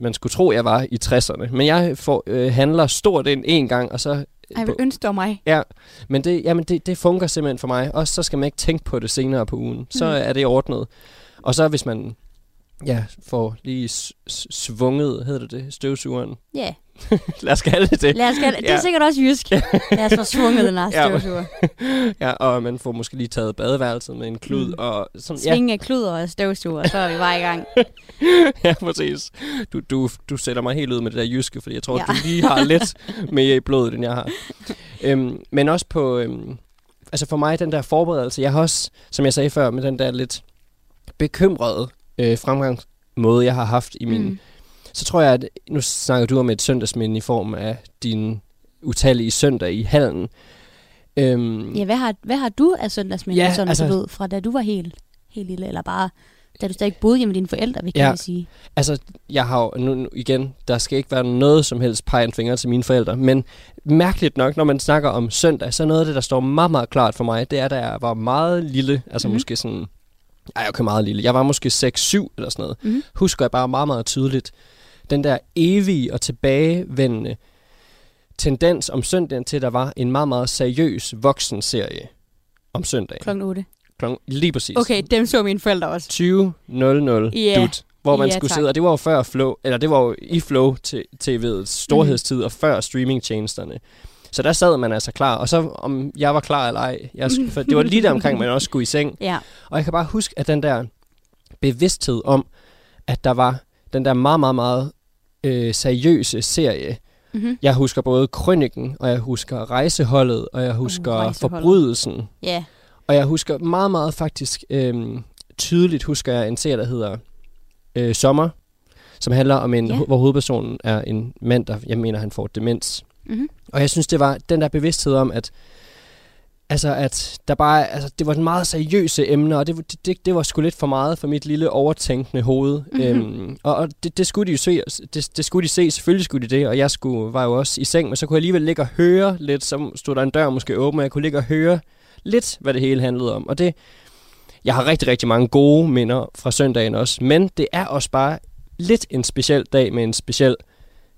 man skulle tro, jeg var i 60'erne, men jeg får, øh, handler stort ind en gang, og så... Jeg vil ønske dig mig. Ja, men det, jamen det, det fungerer simpelthen for mig. Også så skal man ikke tænke på det senere på ugen. Så Mm. er det ordnet. Og så hvis man ja, får lige svunget, hedder det det, støvsugeren. Ja, Lad os kalde det det. lad os kalde, det Ja. er sikkert også jysk. Lad os få svunget den her støvsuger. Ja, og man får måske lige taget badeværelset med en klud. Mm. Og sådan, ja, Svinge af kluder og støvsuger, så er vi bare i gang. ja, præcis. Du, du, du sætter mig helt ud med det der jyske, fordi jeg tror, ja. du lige har lidt mere i blodet, end jeg har. Øhm, men også på... Øhm, altså for mig, den der forberedelse, jeg har også, som jeg sagde før, med den der lidt bekymrede øh, fremgangsmåde, jeg har haft i min... Mm. Mm. Så tror jeg, at nu snakker du om et søndagsminde i form af din utallige søndag i hallen. Øhm, Ja, hvad har, hvad har du af søndagsminde, Ja, sådan altså, du ved, fra da du var helt, helt lille, eller bare da du stadig boede hjemme med dine forældre, vil Ja. jeg sige. Altså, jeg har jo, nu, nu igen, der skal ikke være noget som helst pege en finger til mine forældre, men mærkeligt nok, når man snakker om søndag, så er noget af det, der står meget, meget klart for mig, det er, da jeg var meget lille, altså mm-hmm. måske sådan, ej, okay, meget lille, jeg var måske 6-7 eller sådan noget, Mhm. husker jeg bare meget, meget tydeligt, den der evige og tilbagevendende tendens om søndagen til, at der var en meget, meget seriøs voksenserie om søndagen. Klokken 8. Klokken, lige præcis. Okay, dem så mine forældre også. 20.00 Ja. dut, hvor man Ja, skulle tak. sidde, og det var jo før Flow, eller det var jo i Flow til TV'ets storhedstid, og før streamingtjenesterne. Så der sad man altså klar, og så om jeg var klar eller ej, jeg for det var lige der omkring, man også skulle i seng. Ja. Og jeg kan bare huske, at den der bevidsthed om, at der var den der meget, meget, meget øh, seriøse serie. Mm-hmm. Jeg husker både Krøniken, og jeg husker Rejseholdet, og jeg husker Rejseholdet. Forbrydelsen. Ja. Og jeg husker meget, meget faktisk øhm, tydeligt, husker jeg en serie, der hedder øh, Sommer, som handler om en, ja. hvor hovedpersonen er en mand, der, jeg mener, han får demens. Mm-hmm. Og jeg synes, det var den der bevidsthed om, at Altså, at der bare, altså, det var en meget seriøse emne, og det, det, det, var sgu lidt for meget for mit lille overtænkende hoved. Mhm. Øhm, og og det, det, skulle de jo se, det, det skulle de se, selvfølgelig skulle de det, og jeg skulle, var jo også i seng, men så kunne jeg alligevel ligge og høre lidt, så stod der en dør måske åben, og jeg kunne ligge og høre lidt, hvad det hele handlede om. Og det, jeg har rigtig, rigtig mange gode minder fra søndagen også, men det er også bare lidt en speciel dag med en speciel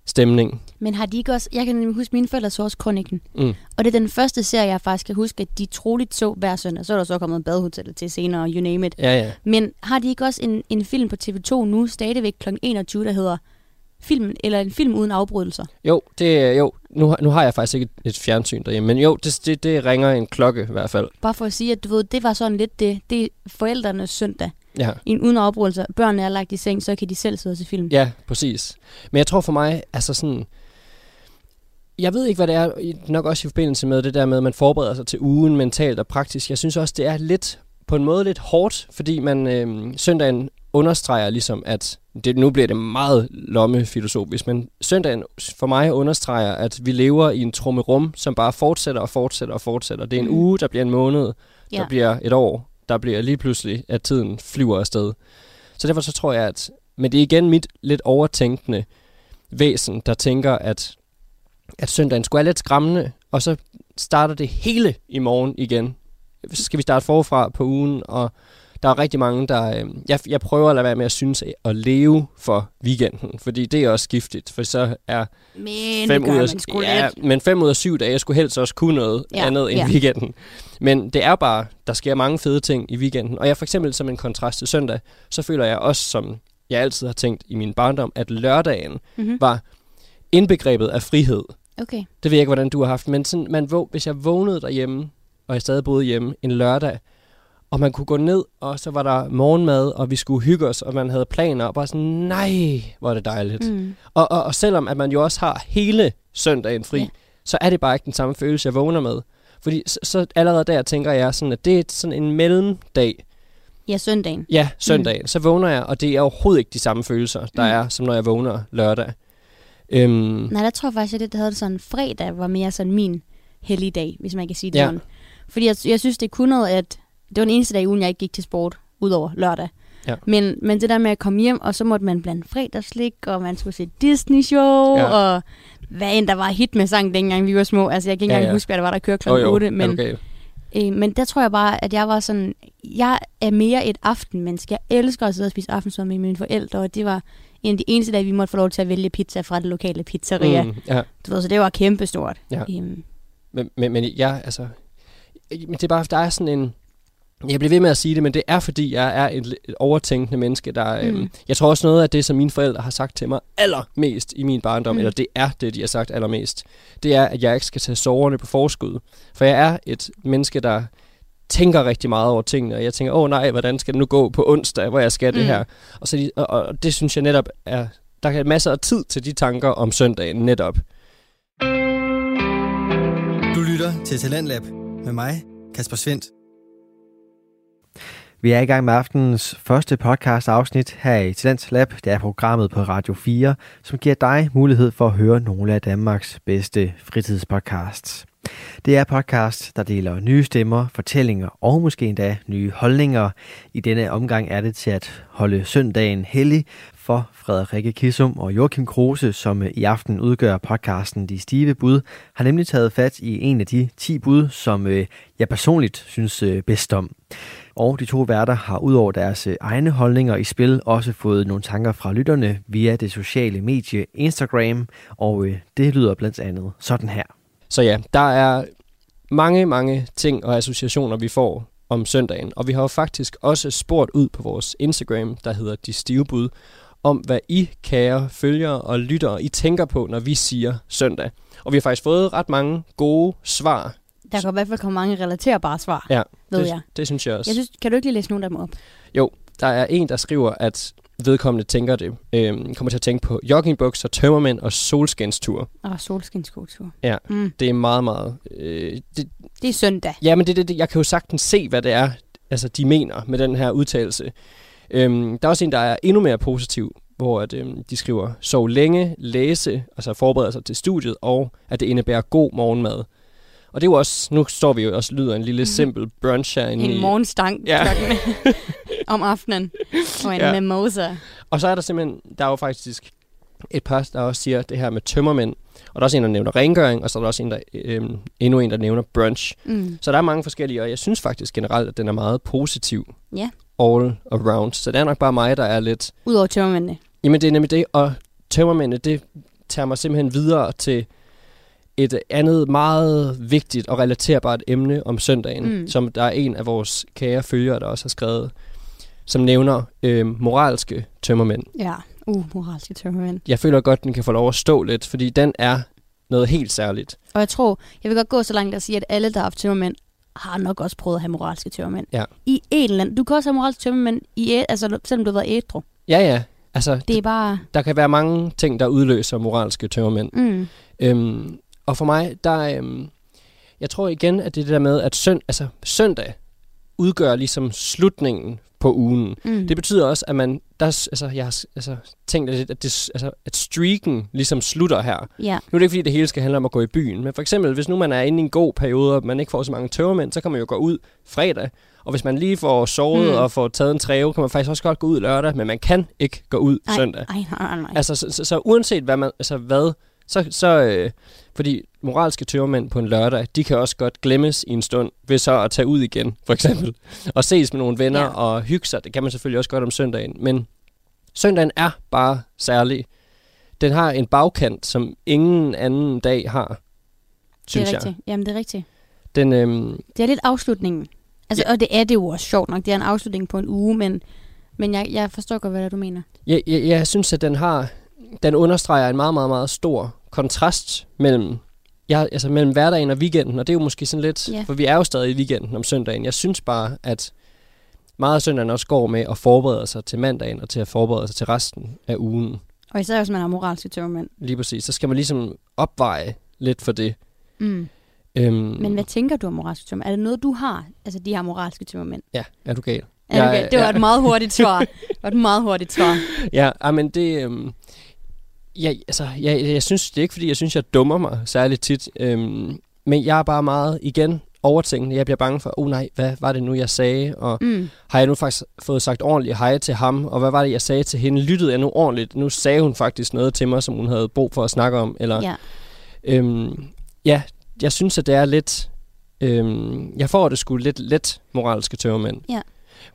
stemning. Men har de ikke også... Jeg kan huske, mine forældre så også Kronikken. Mm. Og det er den første serie, jeg faktisk kan huske, at de troligt så hver søndag. Så er der så kommet badehotel til senere, you name it. Ja, ja. Men har de ikke også en, en film på TV2 nu, stadigvæk kl. 21, der hedder Filmen, eller en film uden afbrydelser? Jo, det er- jo. Nu, nu har jeg faktisk ikke et, et fjernsyn derhjemme, men jo, det, det, det ringer en klokke i hvert fald. Bare for at sige, at du ved, det var sådan lidt det, det er forældrenes søndag. Ja. En uden afbrydelser. Børnene er lagt i seng, så kan de selv sidde og se film. Ja, præcis. Men jeg tror for mig, altså sådan... Jeg ved ikke, hvad det er, nok også i forbindelse med det der med, at man forbereder sig til ugen mentalt og praktisk. Jeg synes også, det er lidt, på en måde lidt hårdt, fordi man øh, søndagen understreger ligesom, at det, nu bliver det meget lommefilosofisk, men søndagen for mig understreger, at vi lever i en trummerum, som bare fortsætter og fortsætter og fortsætter. Det er en Mhm. uge, der bliver en måned, der Ja. bliver et år, der bliver lige pludselig, at tiden flyver afsted. Så derfor så tror jeg, at men det er igen mit lidt overtænkende væsen, der tænker, at, at søndagen skulle være lidt skræmmende, og så starter det hele i morgen igen. Så skal vi starte forfra på ugen, og der er rigtig mange, der... Øh, jeg, jeg prøver at lade være med at synes at leve for weekenden, fordi det er også giftigt, for så er Men fem ud af, ja, lidt. men fem ud af syv dage, jeg skulle helst også kunne noget Ja, andet end ja. weekenden. Men det er bare, der sker mange fede ting i weekenden. Og jeg for eksempel som en kontrast til søndag, så føler jeg også, som jeg altid har tænkt i min barndom, at lørdagen Mm-hmm. var indbegrebet af frihed. Okay. Det ved jeg ikke, hvordan du har haft, men sådan, man, hvis jeg vågnede derhjemme, og jeg stadig boede hjemme en lørdag, og man kunne gå ned, og så var der morgenmad, og vi skulle hygge os, og man havde planer, og bare sådan, nej, hvor er det dejligt. Mm. Og, og, og selvom at man jo også har hele søndagen fri, ja. så er det bare ikke den samme følelse, jeg vågner med. Fordi så, så allerede der tænker jeg sådan, at det er sådan en mellemdag. Ja, søndagen. Ja, søndagen. Mm. Så vågner jeg, og det er overhovedet ikke de samme følelser, der Mm. mm. er, som når jeg vågner lørdag. Øhm, Nej, der tror jeg faktisk, at det, der havde det sådan, fredag var mere sådan min hellige dag, hvis man kan sige det Ja. sådan. Fordi jeg, jeg synes, det kunne noget, at det var den eneste dag i ugen, jeg ikke gik til sport, udover lørdag. Ja. Men, men det der med at komme hjem, og så måtte man blande fredagslik, og man skulle se Disney-show, Ja. og hvad end der var hit med sang, dengang vi var små. Altså, jeg kan ikke Ja, engang ja. huske, hvad der var, der kørte kl. jo, jo, 8. er Men, øh, men der tror jeg bare, at jeg var sådan... Jeg er mere et aftenmenneske. Jeg elsker at sidde og spise aftensmad med mine forældre, og det var en af de eneste dage, vi måtte få lov til at vælge pizza fra det lokale pizzeria. Mm. Mm, ja. Du ved, så det var kæmpestort. Ja. Øhm, Men, men, men jeg, altså... Men det er bare, der er sådan en... Jeg bliver ved med at sige det, men det er fordi, jeg er et, overtænkende menneske, der... Mm. Øhm, Mm. jeg tror også noget af det, som mine forældre har sagt til mig allermest i min barndom, mm. Eller det er det, de har sagt allermest, det er, at jeg ikke skal tage soverne på forskud. For jeg er et menneske, der tænker rigtig meget over tingene, og jeg tænker, åh oh, nej, hvordan skal det nu gå på onsdag, hvor jeg skal mm. det Mm. her? Og, så de, og, og det synes jeg netop er... Der er masser af tid til de tanker om søndagen netop. Du lytter til Talentlab med mig, Kasper Svendt. Vi er i gang med aftenens første podcast afsnit her i Talents Lab. Det er programmet på Radio 4, som giver dig mulighed for at høre nogle af Danmarks bedste fritidspodcasts. Det er podcast, der deler nye stemmer, fortællinger og måske endda nye holdninger. I denne omgang er det til at holde søndagen hellig for Frederikke Kissum og Joachim Kruse, som øh, i aften udgør podcasten De Stive Bud, har nemlig taget fat i en af de 10 bud, som øh, jeg personligt synes øh, bedst om. Og de to værter har udover deres egne holdninger i spil også fået nogle tanker fra lytterne via det sociale medie Instagram, og det lyder blandt andet sådan her. Så ja, der er mange, mange ting og associationer, vi får om søndagen. Og vi har jo faktisk også spurgt ud på vores Instagram, der hedder De Stive Bud, om hvad I, kære følgere og lyttere, I tænker på, når vi siger søndag. Og vi har faktisk fået ret mange gode svar. der kan i hvert fald komme mange relaterbare svar, Ja, ved det, jeg. det synes jeg også. Jeg synes, kan du ikke lige læse nogle af dem op? Jo, der er en, der skriver, at vedkommende tænker det. Øhm, kommer til at tænke på joggingbukser, tømmermænd og solskinstur. Åh, solskinskultur. Ja. Mm. Det er meget, meget... Øh, det, Det er søndag. Ja, men det, det, det, jeg kan jo sagtens se, hvad det er, altså, de mener med den her udtalelse. Øhm, der er også en, der er endnu mere positiv, hvor at, øhm, de skriver, sov længe, læse, altså forberede sig til studiet, og at det indebærer god morgenmad. Og det er jo også, nu står vi jo også og lyder en lille Mhm. simpel brunch herinde En i... morgenstang Ja. om aftenen. Og en ja. mimosa. Og så er der simpelthen, der er jo faktisk et par, der også siger det her med tømmermænd. Og der er også en, der nævner rengøring, og så er der også en, der, øhm, endnu en, der nævner brunch. Mm. Så der er mange forskellige, og jeg synes faktisk generelt, at den er meget positiv. Ja. All around. Så det er nok bare mig, der er lidt... Udover tømmermændene. Jamen det er nemlig det, og tømmermændene, det tager mig simpelthen videre til et andet meget vigtigt og relaterbart emne om søndagen, mm. Som der er en af vores kære følgere, der også har skrevet, som nævner øh, moralske tømmermænd. Ja. Uh, moralske tømmermænd. Jeg føler godt, den kan få lov at stå lidt, fordi den er noget helt særligt. Og jeg tror, jeg vil godt gå så langt at sige, at alle, der har haft tømmermænd, har nok også prøvet at have moralske tømmermænd. Ja. I en eller anden. Du kan også have moralske tømmermænd, i, æ- altså, selvom du har været ædru. Ja, ja. Altså, Det er bare... der kan være mange ting, der udløser moralske tømmermænd. Mm. Øhm, og for mig, der øhm, jeg tror igen, at det er det der med, at søn, altså, søndag udgør ligesom slutningen på ugen. Mm. Det betyder også, at man, der, er altså, jeg har altså, tænkt, at, at, det, altså, at streaken ligesom slutter her. Ja. Nu er det ikke, fordi det hele skal handle om at gå i byen, men for eksempel, hvis nu man er inde i en god periode, og man ikke får så mange tørmænd, så kan man jo gå ud fredag. Og hvis man lige får sovet Mm. og får taget en træve, kan man faktisk også godt gå ud lørdag, men man kan ikke gå ud Ej, søndag. Ej, nej, nej, nej. Altså, så, så, så uanset hvad man, altså hvad, så, så øh, fordi moralske tørmænd på en lørdag, de kan også godt glemmes i en stund, ved så at tage ud igen, for eksempel, og ses med nogle venner Ja. og hygge sig. Det kan man selvfølgelig også godt om søndagen, men søndagen er bare særlig. Den har en bagkant, som ingen anden dag har, det synes er jeg. rigtigt. Jamen, det er rigtigt. Den, øhm, Det er lidt afslutningen. Altså, ja. Og det er det jo også sjovt nok. Det er en afslutning på en uge, men, men jeg, jeg forstår godt, hvad det er, du mener. jeg, jeg, jeg synes, at den har, den understreger en meget, meget, meget stor kontrast mellem, jeg, altså mellem hverdagen og weekenden, og det er jo måske sådan lidt, Ja. for vi er jo stadig i weekenden om søndagen. Jeg synes bare, at meget af søndagen også går med at forberede sig til mandagen, og til at forberede sig til resten af ugen. Og især hvis man har moralske tømmermænd. Lige præcis. Så skal man ligesom opveje lidt for det. Mm. Øhm, Men hvad tænker du om moralske tømmermænd? Er det noget, du har? Altså, de her moralske tømmermænd? Ja, er du gal? Er Ja, okay? Det var ja. et meget hurtigt svar. Det var et meget hurtigt svar. Ja, men det... Øhm, jeg, altså, jeg, jeg synes, det er ikke fordi, jeg synes, jeg dummer mig særligt tit. Øhm, men jeg er bare meget, igen, overtænkende. Jeg bliver bange for, oh nej, hvad var det nu, jeg sagde? Og Mm. har jeg nu faktisk fået sagt ordentligt hej til ham? Og hvad var det, jeg sagde til hende? Lyttede jeg nu ordentligt? Nu sagde hun faktisk noget til mig, som hun havde brug for at snakke om. Eller, Ja. Øhm, ja, jeg synes, at det er lidt... Øhm, jeg får det sgu lidt let moralske tørmænd. Ja.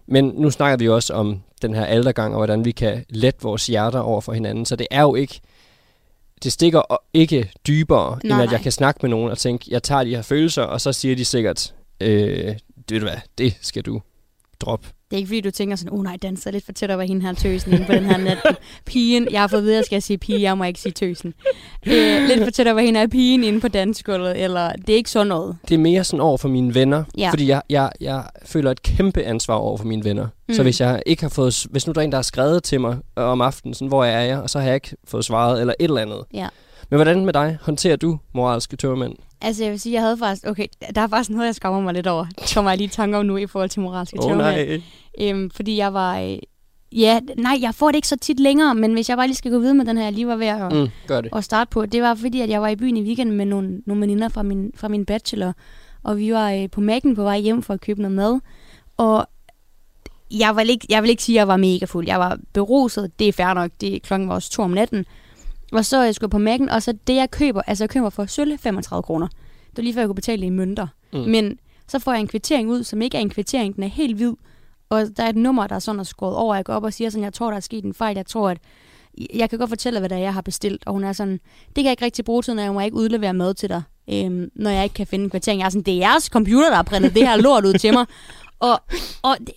Men nu snakker vi også om den her aldergang, og hvordan vi kan lette vores hjerter over for hinanden. Så det er jo ikke... Det stikker ikke dybere, nej, end at jeg kan snakke med nogen og tænke, jeg tager de her følelser, og så siger de sikkert, øh, det ved du hvad, det skal du droppe. Det er ikke fordi, du tænker sådan, oh nej, Dan sidder lidt for tæt op af hende her tøsen inde på den her nat. Pigen, jeg har fået videre, skal jeg sige pige, jeg må ikke sige tøsen. Øh, lidt for tæt op af hende er pigen inde på dansegulvet, eller det er ikke sådan noget. Det er mere sådan over for mine venner, Ja. fordi jeg, jeg, jeg føler et kæmpe ansvar over for mine venner. Mm. Så hvis jeg ikke har fået, hvis nu der er en, der har skrevet til mig om aftenen, sådan, hvor er jeg, og så har jeg ikke fået svaret, eller et eller andet. Ja. Men hvordan med dig? Håndterer du moralske tørmænd? Altså, jeg vil sige, jeg havde faktisk... Okay, der er faktisk noget, jeg skammer mig lidt over. Det kommer jeg lige i tanke om nu i forhold til moralske oh, tørmænd. nej. Øhm, fordi jeg var... Øh, ja, nej, jeg får det ikke så tit længere, men hvis jeg bare lige skal gå videre med den her, jeg lige var ved at, Mm, gør det. at starte på, det var fordi, at jeg var i byen i weekenden med nogle, nogle veninder fra min, fra min bachelor, og vi var øh, på Mac'en på vej hjem for at købe noget mad, og jeg vil, ikke, jeg vil ikke sige, at jeg var mega fuld. Jeg var beruset, det er fair nok, det klokken var også to om natten. Og så jeg skulle på Mac'en, og så det jeg køber, altså jeg køber for sølle 35 kroner. Det var lige før jeg kunne betale det i mønter. Mm. Mm. Men så får jeg en kvittering ud, som ikke er en kvittering, den er helt hvid. Og der er et nummer, der er sådan er skåret over. Jeg går op og siger sådan, jeg tror, der er sket en fejl. Jeg tror, at jeg kan godt fortælle, hvad det er, jeg har bestilt. Og hun er sådan, det kan jeg ikke rigtig bruge til, når jeg må ikke udlevere mad til dig, øhm, når jeg ikke kan finde en kvittering. Jeg er sådan, det er jeres computer, der har printet det her lort ud til mig. Og, og, det-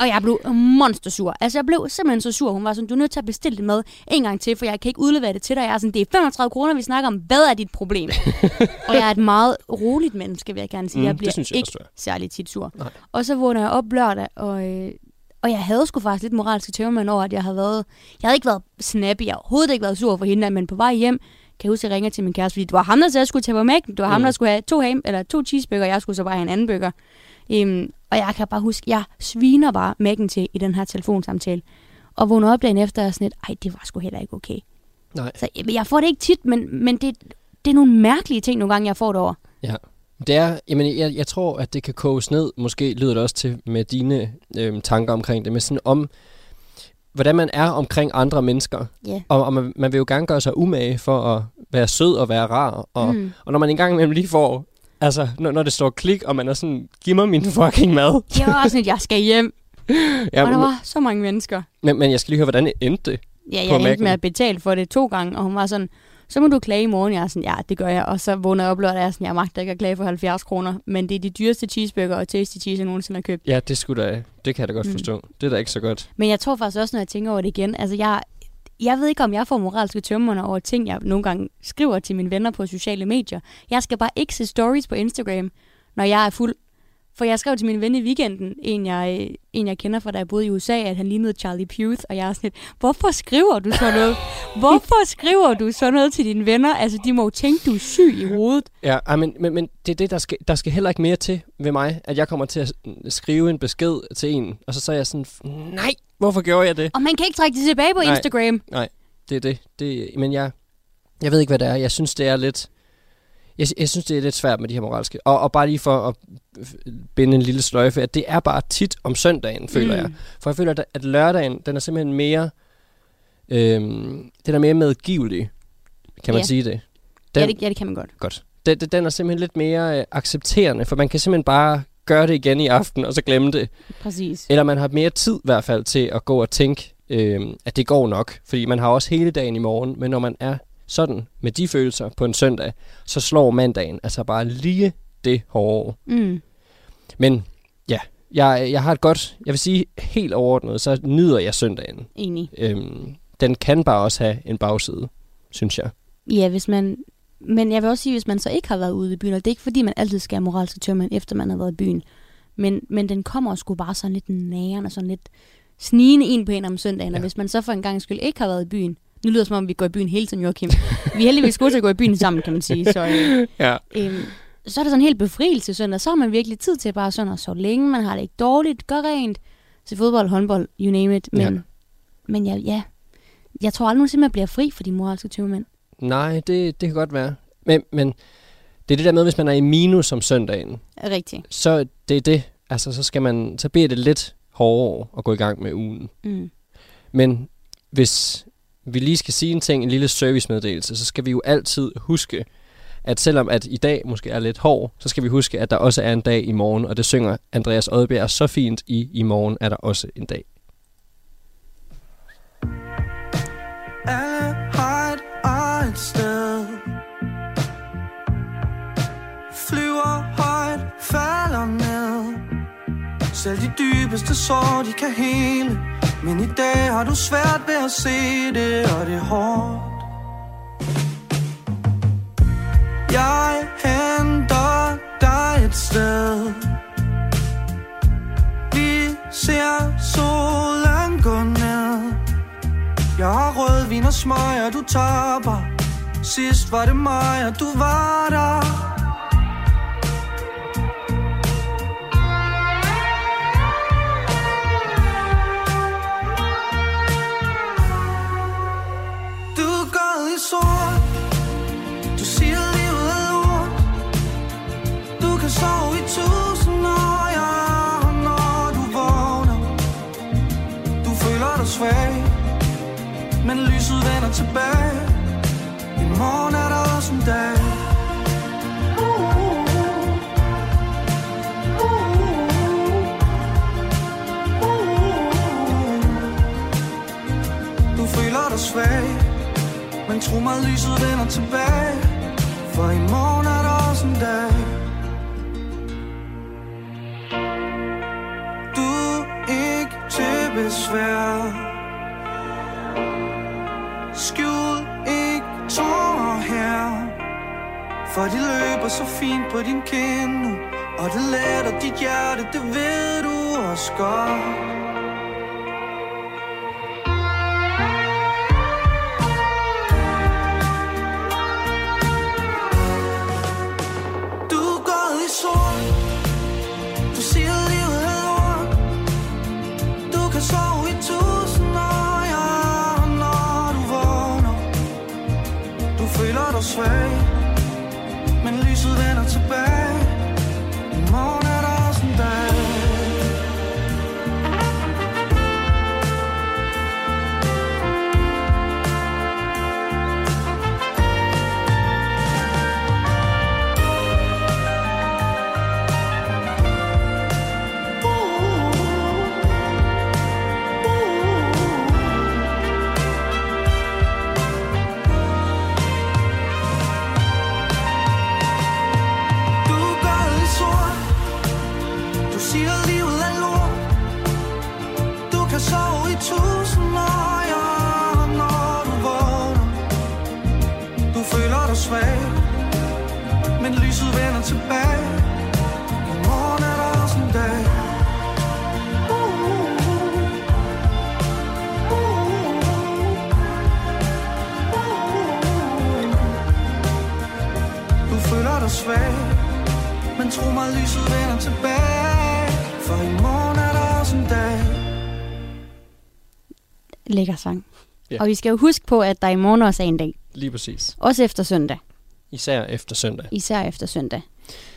og jeg blev monstersur. Altså, jeg blev simpelthen så sur. Hun var sådan, du er nødt til at bestille det mad en gang til, for jeg kan ikke udlevere det til dig. Jeg er sådan, det er 35 kroner, vi snakker om. Hvad er dit problem? og jeg er et meget roligt menneske, vil jeg gerne sige. Mm, jeg bliver jeg ikke også, særlig tit sur. Nej. Og så vågner jeg op lørdag, og, øh, og jeg havde sgu faktisk lidt moralske tømmermænd over, at jeg havde været... Jeg havde ikke været snappy, jeg har overhovedet ikke været sur for hende, men på vej hjem, kan jeg huske, at jeg ringer til min kæreste, fordi det var ham, der sagde, at jeg skulle tage på Mac'en. Det var ham, Mm. der skulle have to, ham, eller to cheeseburger, og jeg skulle så bare have en anden burger. Um, og jeg kan bare huske, jeg sviner bare Mac'en til i den her telefonsamtale. Og vågner op dagen efter og sådan lidt, ej, det var sgu heller ikke okay. Nej. Så jeg, jeg får det ikke tit, men, men det, det er nogle mærkelige ting nogle gange, jeg får det over. Ja. Det er, jamen, jeg, jeg tror, at det kan koges ned, måske lyder det også til med dine øhm, tanker omkring det, men sådan om, hvordan man er omkring andre mennesker. Ja. Og, og man, man vil jo gerne gøre sig umage for at være sød og være rar. Og. Mm. og når man engang imellem lige får, altså når, når det står klik, og man er sådan, giv mig min fucking mad. Det var også sådan, at jeg skal hjem. ja, og der var så mange mennesker. men, men jeg skal lige høre, hvordan endte det? Ja, jeg endte med at betale for det to gange, og hun var sådan, så må du klage i morgen. Jeg er sådan, ja, det gør jeg. Og så vågner jeg op lørdag, jeg er sådan, jeg magter ikke at klage for 70 kroner. Men det er de dyreste cheeseburger og tasty cheese, jeg nogensinde har købt. Ja, det skulle da, det kan jeg da godt Mm. forstå. Det er da ikke så godt. Men jeg tror faktisk også, når jeg tænker over det igen, altså jeg, jeg ved ikke, om jeg får moralske tømmerne over ting, jeg nogle gange skriver til mine venner på sociale medier. Jeg skal bare ikke se stories på Instagram, når jeg er fuld. For jeg skrev til min ven i weekenden, en jeg, en jeg kender fra da jeg boede i USA, at han lignede Charlie Puth, og jeg er sådan lidt, hvorfor skriver du sådan noget? Hvorfor skriver du sådan noget til dine venner? Altså, de må jo tænke, du er syg i hovedet. Ja, ej, men, men, men det er det, der skal, der skal heller ikke mere til ved mig, at jeg kommer til at s- skrive en besked til en, og så så er jeg sådan, nej, hvorfor gjorde jeg det? Og man kan ikke trække det tilbage på Nej. Instagram. Det er det. det men jeg, jeg ved ikke, hvad det er. Jeg synes, det er lidt... Jeg, jeg synes, det er lidt svært med de her moralske. Og, og bare lige for at binde en lille sløjfe, at det er bare tit om søndagen, føler Mm. jeg. For jeg føler, at, at lørdagen, den er simpelthen mere... Øhm, den er mere medgivelig, kan man Ja. sige det. Den, ja, det, ja, det kan man godt. Godt. Den, den- den er simpelthen lidt mere øh, accepterende, for man kan simpelthen bare gøre det igen i aften, og så glemme det. Præcis. Eller man har mere tid i hvert fald til at gå og tænke, øh, at det går nok. Fordi man har også hele dagen i morgen, men når man er sådan med de følelser på en søndag, så slår mandagen altså bare lige det hårde. Mm. Men ja, jeg, jeg har et godt, jeg vil sige helt overordnet, så nyder jeg søndagen. Enig. Øhm, den kan bare også have en bagside, synes jeg. Ja, hvis man... Men jeg vil også sige, hvis man så ikke har været ude i byen, og det er ikke fordi, man altid skal have moralske tømmermænd, efter man har været i byen. Men, men den kommer sgu bare sådan lidt nærende og sådan lidt snigende ind på en om søndagen. Ja. Og hvis man så for en gang skyld ikke har været i byen, nu lyder det som om, vi går i byen hele tiden, Joachim. vi er heldigvis gode til at gå i byen sammen, kan man sige. Så, øh, Ja. øhm, så er det sådan en helt befrielse søndag. Så har man virkelig tid til bare sådan at sove længe. Man har det ikke dårligt, gør rent. Til fodbold, håndbold, you name it. Men, Ja. men ja, ja, Jeg tror aldrig nogensinde, man bliver fri for de moralske 20 mænd. Nej, det, det kan godt være. Men, men det er det der med, hvis man er i minus om søndagen, Rigtigt. så det er det. Altså, så, skal man, så bliver det lidt hårdere at gå i gang med ugen. Mm. Men hvis vi lige skal sige en ting, en lille servicemeddelelse, så skal vi jo altid huske, at selvom at i dag måske er lidt hård, så skal vi huske, at der også er en dag i morgen, og det synger Andreas Odbjerg så fint i I morgen er der også en dag. Alle har et eget sted Flyver højt, falder ned Selv de dybeste sår, de kan hele men i dag har du svært ved at se det, og det er hårdt. Jeg henter dig et sted. Vi ser solen gå ned. Jeg har rødvin og smøger, du taber. Sidst var det mig, og du var der. Vender tilbage. I morgen er der også en dag. Du føler dig svag Men tro mig, lyset vender tilbage. For i morgen er der også en dag. Du er ikke til besvær. For de løber så fint på din kind nu Og det letter dit hjerte, det ved du også godt. Du er gået i sort. Du siger livet er lort. Du kan sove i tusind år, ja, når du vågner. Du føler dig svag. Lækker sang. Ja. Og vi skal jo huske på, at der i morgen også er en dag. Lige præcis. Også efter søndag. Især efter søndag. Især efter søndag.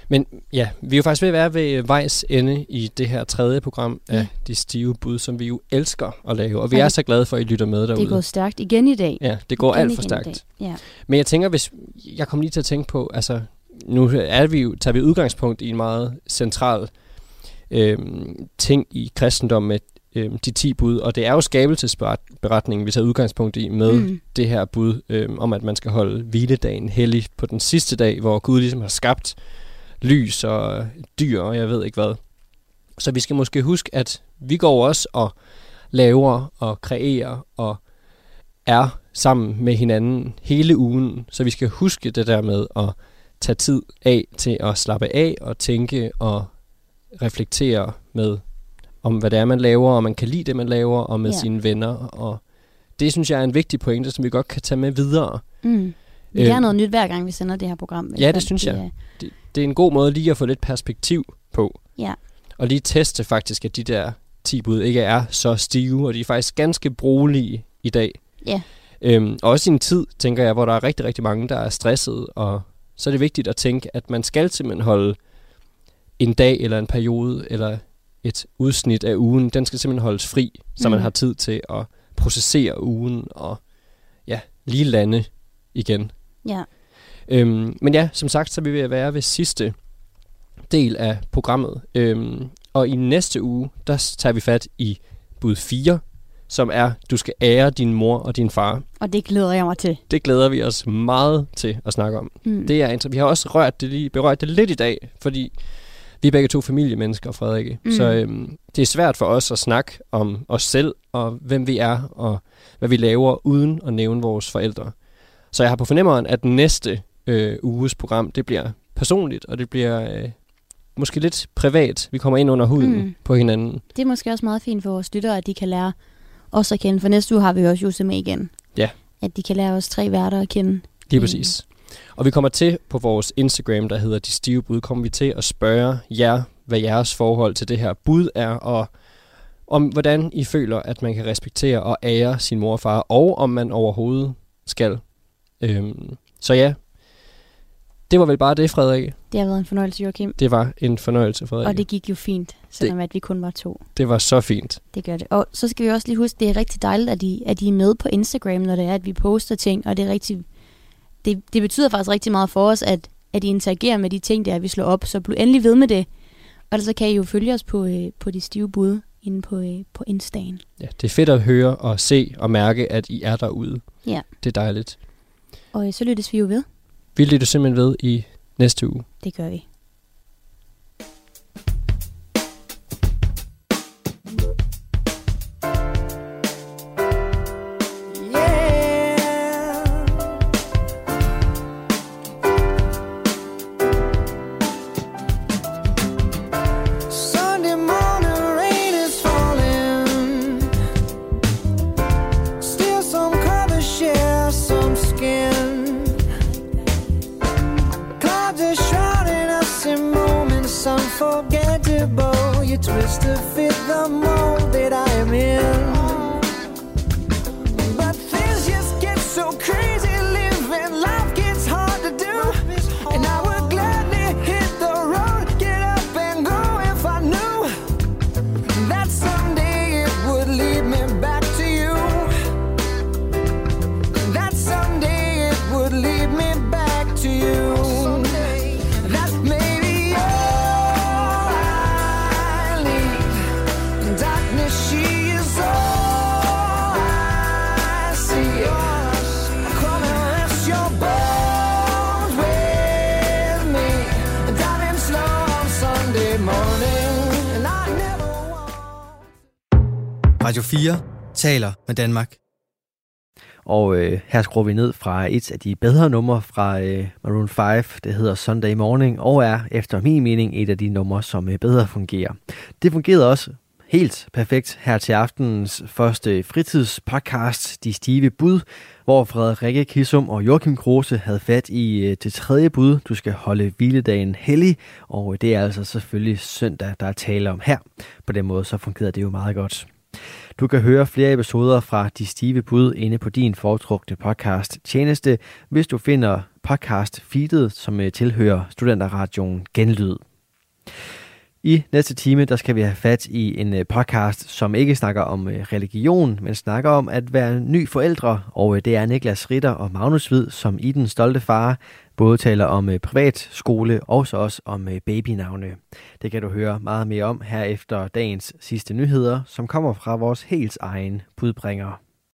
Men ja, vi er jo faktisk ved at være ved vejs ende i det her tredje program af Ja. De Stive Bud, som vi jo elsker at lave. Og vi Ja, er det- så glade for, at I lytter med Det derude. er gået stærkt igen i dag. Ja, det går Igen, alt for stærkt. Ja. Men jeg tænker, hvis jeg kom lige til at tænke på, altså nu er vi jo, tager vi udgangspunkt i en meget central øhm, ting i kristendommen med øhm, de 10 bud, og det er jo skabelsesberetningen, vi tager udgangspunkt i med Mm. det her bud øhm, om, at man skal holde hviledagen hellig på den sidste dag, hvor Gud ligesom har skabt lys og dyr og jeg ved ikke hvad. Så vi skal måske huske, at vi går også og laver og kreerer og er sammen med hinanden hele ugen. Så vi skal huske det der med at tage tid af til at slappe af og tænke og reflektere med om, hvad det er, man laver, og man kan lide det, man laver, og med Ja. sine venner. Og det synes jeg er en vigtig pointe, som vi godt kan tage med videre. Mm. Vi Øh, lærer noget nyt hver gang, vi sender det her program. Ja, det fald. synes jeg. Det, det er en god måde lige at få lidt perspektiv på. Ja. Og lige teste faktisk, at de der 10 bud ikke er så stive, og de er faktisk ganske brugelige i dag. Ja. Øhm, og også i en tid, tænker jeg, hvor der er rigtig, rigtig mange, der er stresset, og så er det vigtigt at tænke, at man skal simpelthen holde en dag eller en periode eller et udsnit af ugen, den skal simpelthen holdes fri, så man Mm. har tid til at processere ugen og ja, lige lande igen. Ja. Øhm, men ja, som sagt, så er vi være ved sidste del af programmet. Øhm, og i næste uge, der tager vi fat i bud 4, som er, du skal ære din mor og din far. Og det glæder jeg mig til. Det glæder vi os meget til at snakke om. Mm. Det er vi har også rørt det lige, berørt det lidt i dag, fordi vi er begge to familiemennesker, Frederikke. Mm. Så øhm, det er svært for os at snakke om os selv, og hvem vi er, og hvad vi laver, uden at nævne vores forældre. Så jeg har på fornemmeren, at næste øh, uges program, det bliver personligt, og det bliver øh, måske lidt privat. Vi kommer ind under huden Mm. på hinanden. Det er måske også meget fint for vores lyttere, at de kan lære os at kende. For næste uge har vi også Jose med igen. Ja. At de kan lære os tre værter at kende. Lige præcis. Og vi kommer til på vores Instagram, der hedder De Stive Bud, kommer vi til at spørge jer, hvad jeres forhold til det her bud er, og om hvordan I føler, at man kan respektere og ære sin mor og far, og om man overhovedet skal. Øhm, så ja, det var vel bare det, Frederik. Det har været en fornøjelse, Joachim. Det var en fornøjelse, Frederik. Og det gik jo fint, selvom det. at vi kun var to. det var så fint. Det gør det. Og så skal vi også lige huske, det er rigtig dejligt, at I, at I er med på Instagram, når det er, at vi poster ting. Og det er rigtig... Det, det betyder faktisk rigtig meget for os, at, at I interagerer med de ting, der er, vi slår op. Så bliv endelig ved med det. Og så kan I jo følge os på, øh, på de stive bud inde på, øh, på Insta'en. Ja, det er fedt at høre og se og mærke, at I er derude. Ja. Det er dejligt. Og øh, så lyttes vi jo ved. Vi lytter simpelthen ved i næste uge. Det gør vi. Radio 4 taler med Danmark. Og øh, her skruer vi ned fra et af de bedre numre fra øh, Maroon 5. Det hedder Sunday Morning, og er efter min mening et af de numre, som øh, bedre fungerer. Det fungerede også helt perfekt her til aftenens første fritidspodcast, De Stive Bud, hvor Frederikke Kissum og Joachim Kruse havde fat i øh, det tredje bud. Du skal holde hviledagen hellig, og øh, det er altså selvfølgelig søndag, der er tale om her. På den måde så fungerede det jo meget godt. Du kan høre flere episoder fra De Stive Bud inde på din foretrukne podcast tjeneste, hvis du finder podcast feedet, som øh, tilhører Studenterradioen Genlyd. I næste time, der skal vi have fat i en øh, podcast, som ikke snakker om øh, religion, men snakker om at være ny forældre, og øh, det er Niklas Ritter og Magnus Hvid, som i den stolte far både taler om privat privatskole og så også om babynavne. Det kan du høre meget mere om her efter dagens sidste nyheder, som kommer fra vores helt egen budbringer.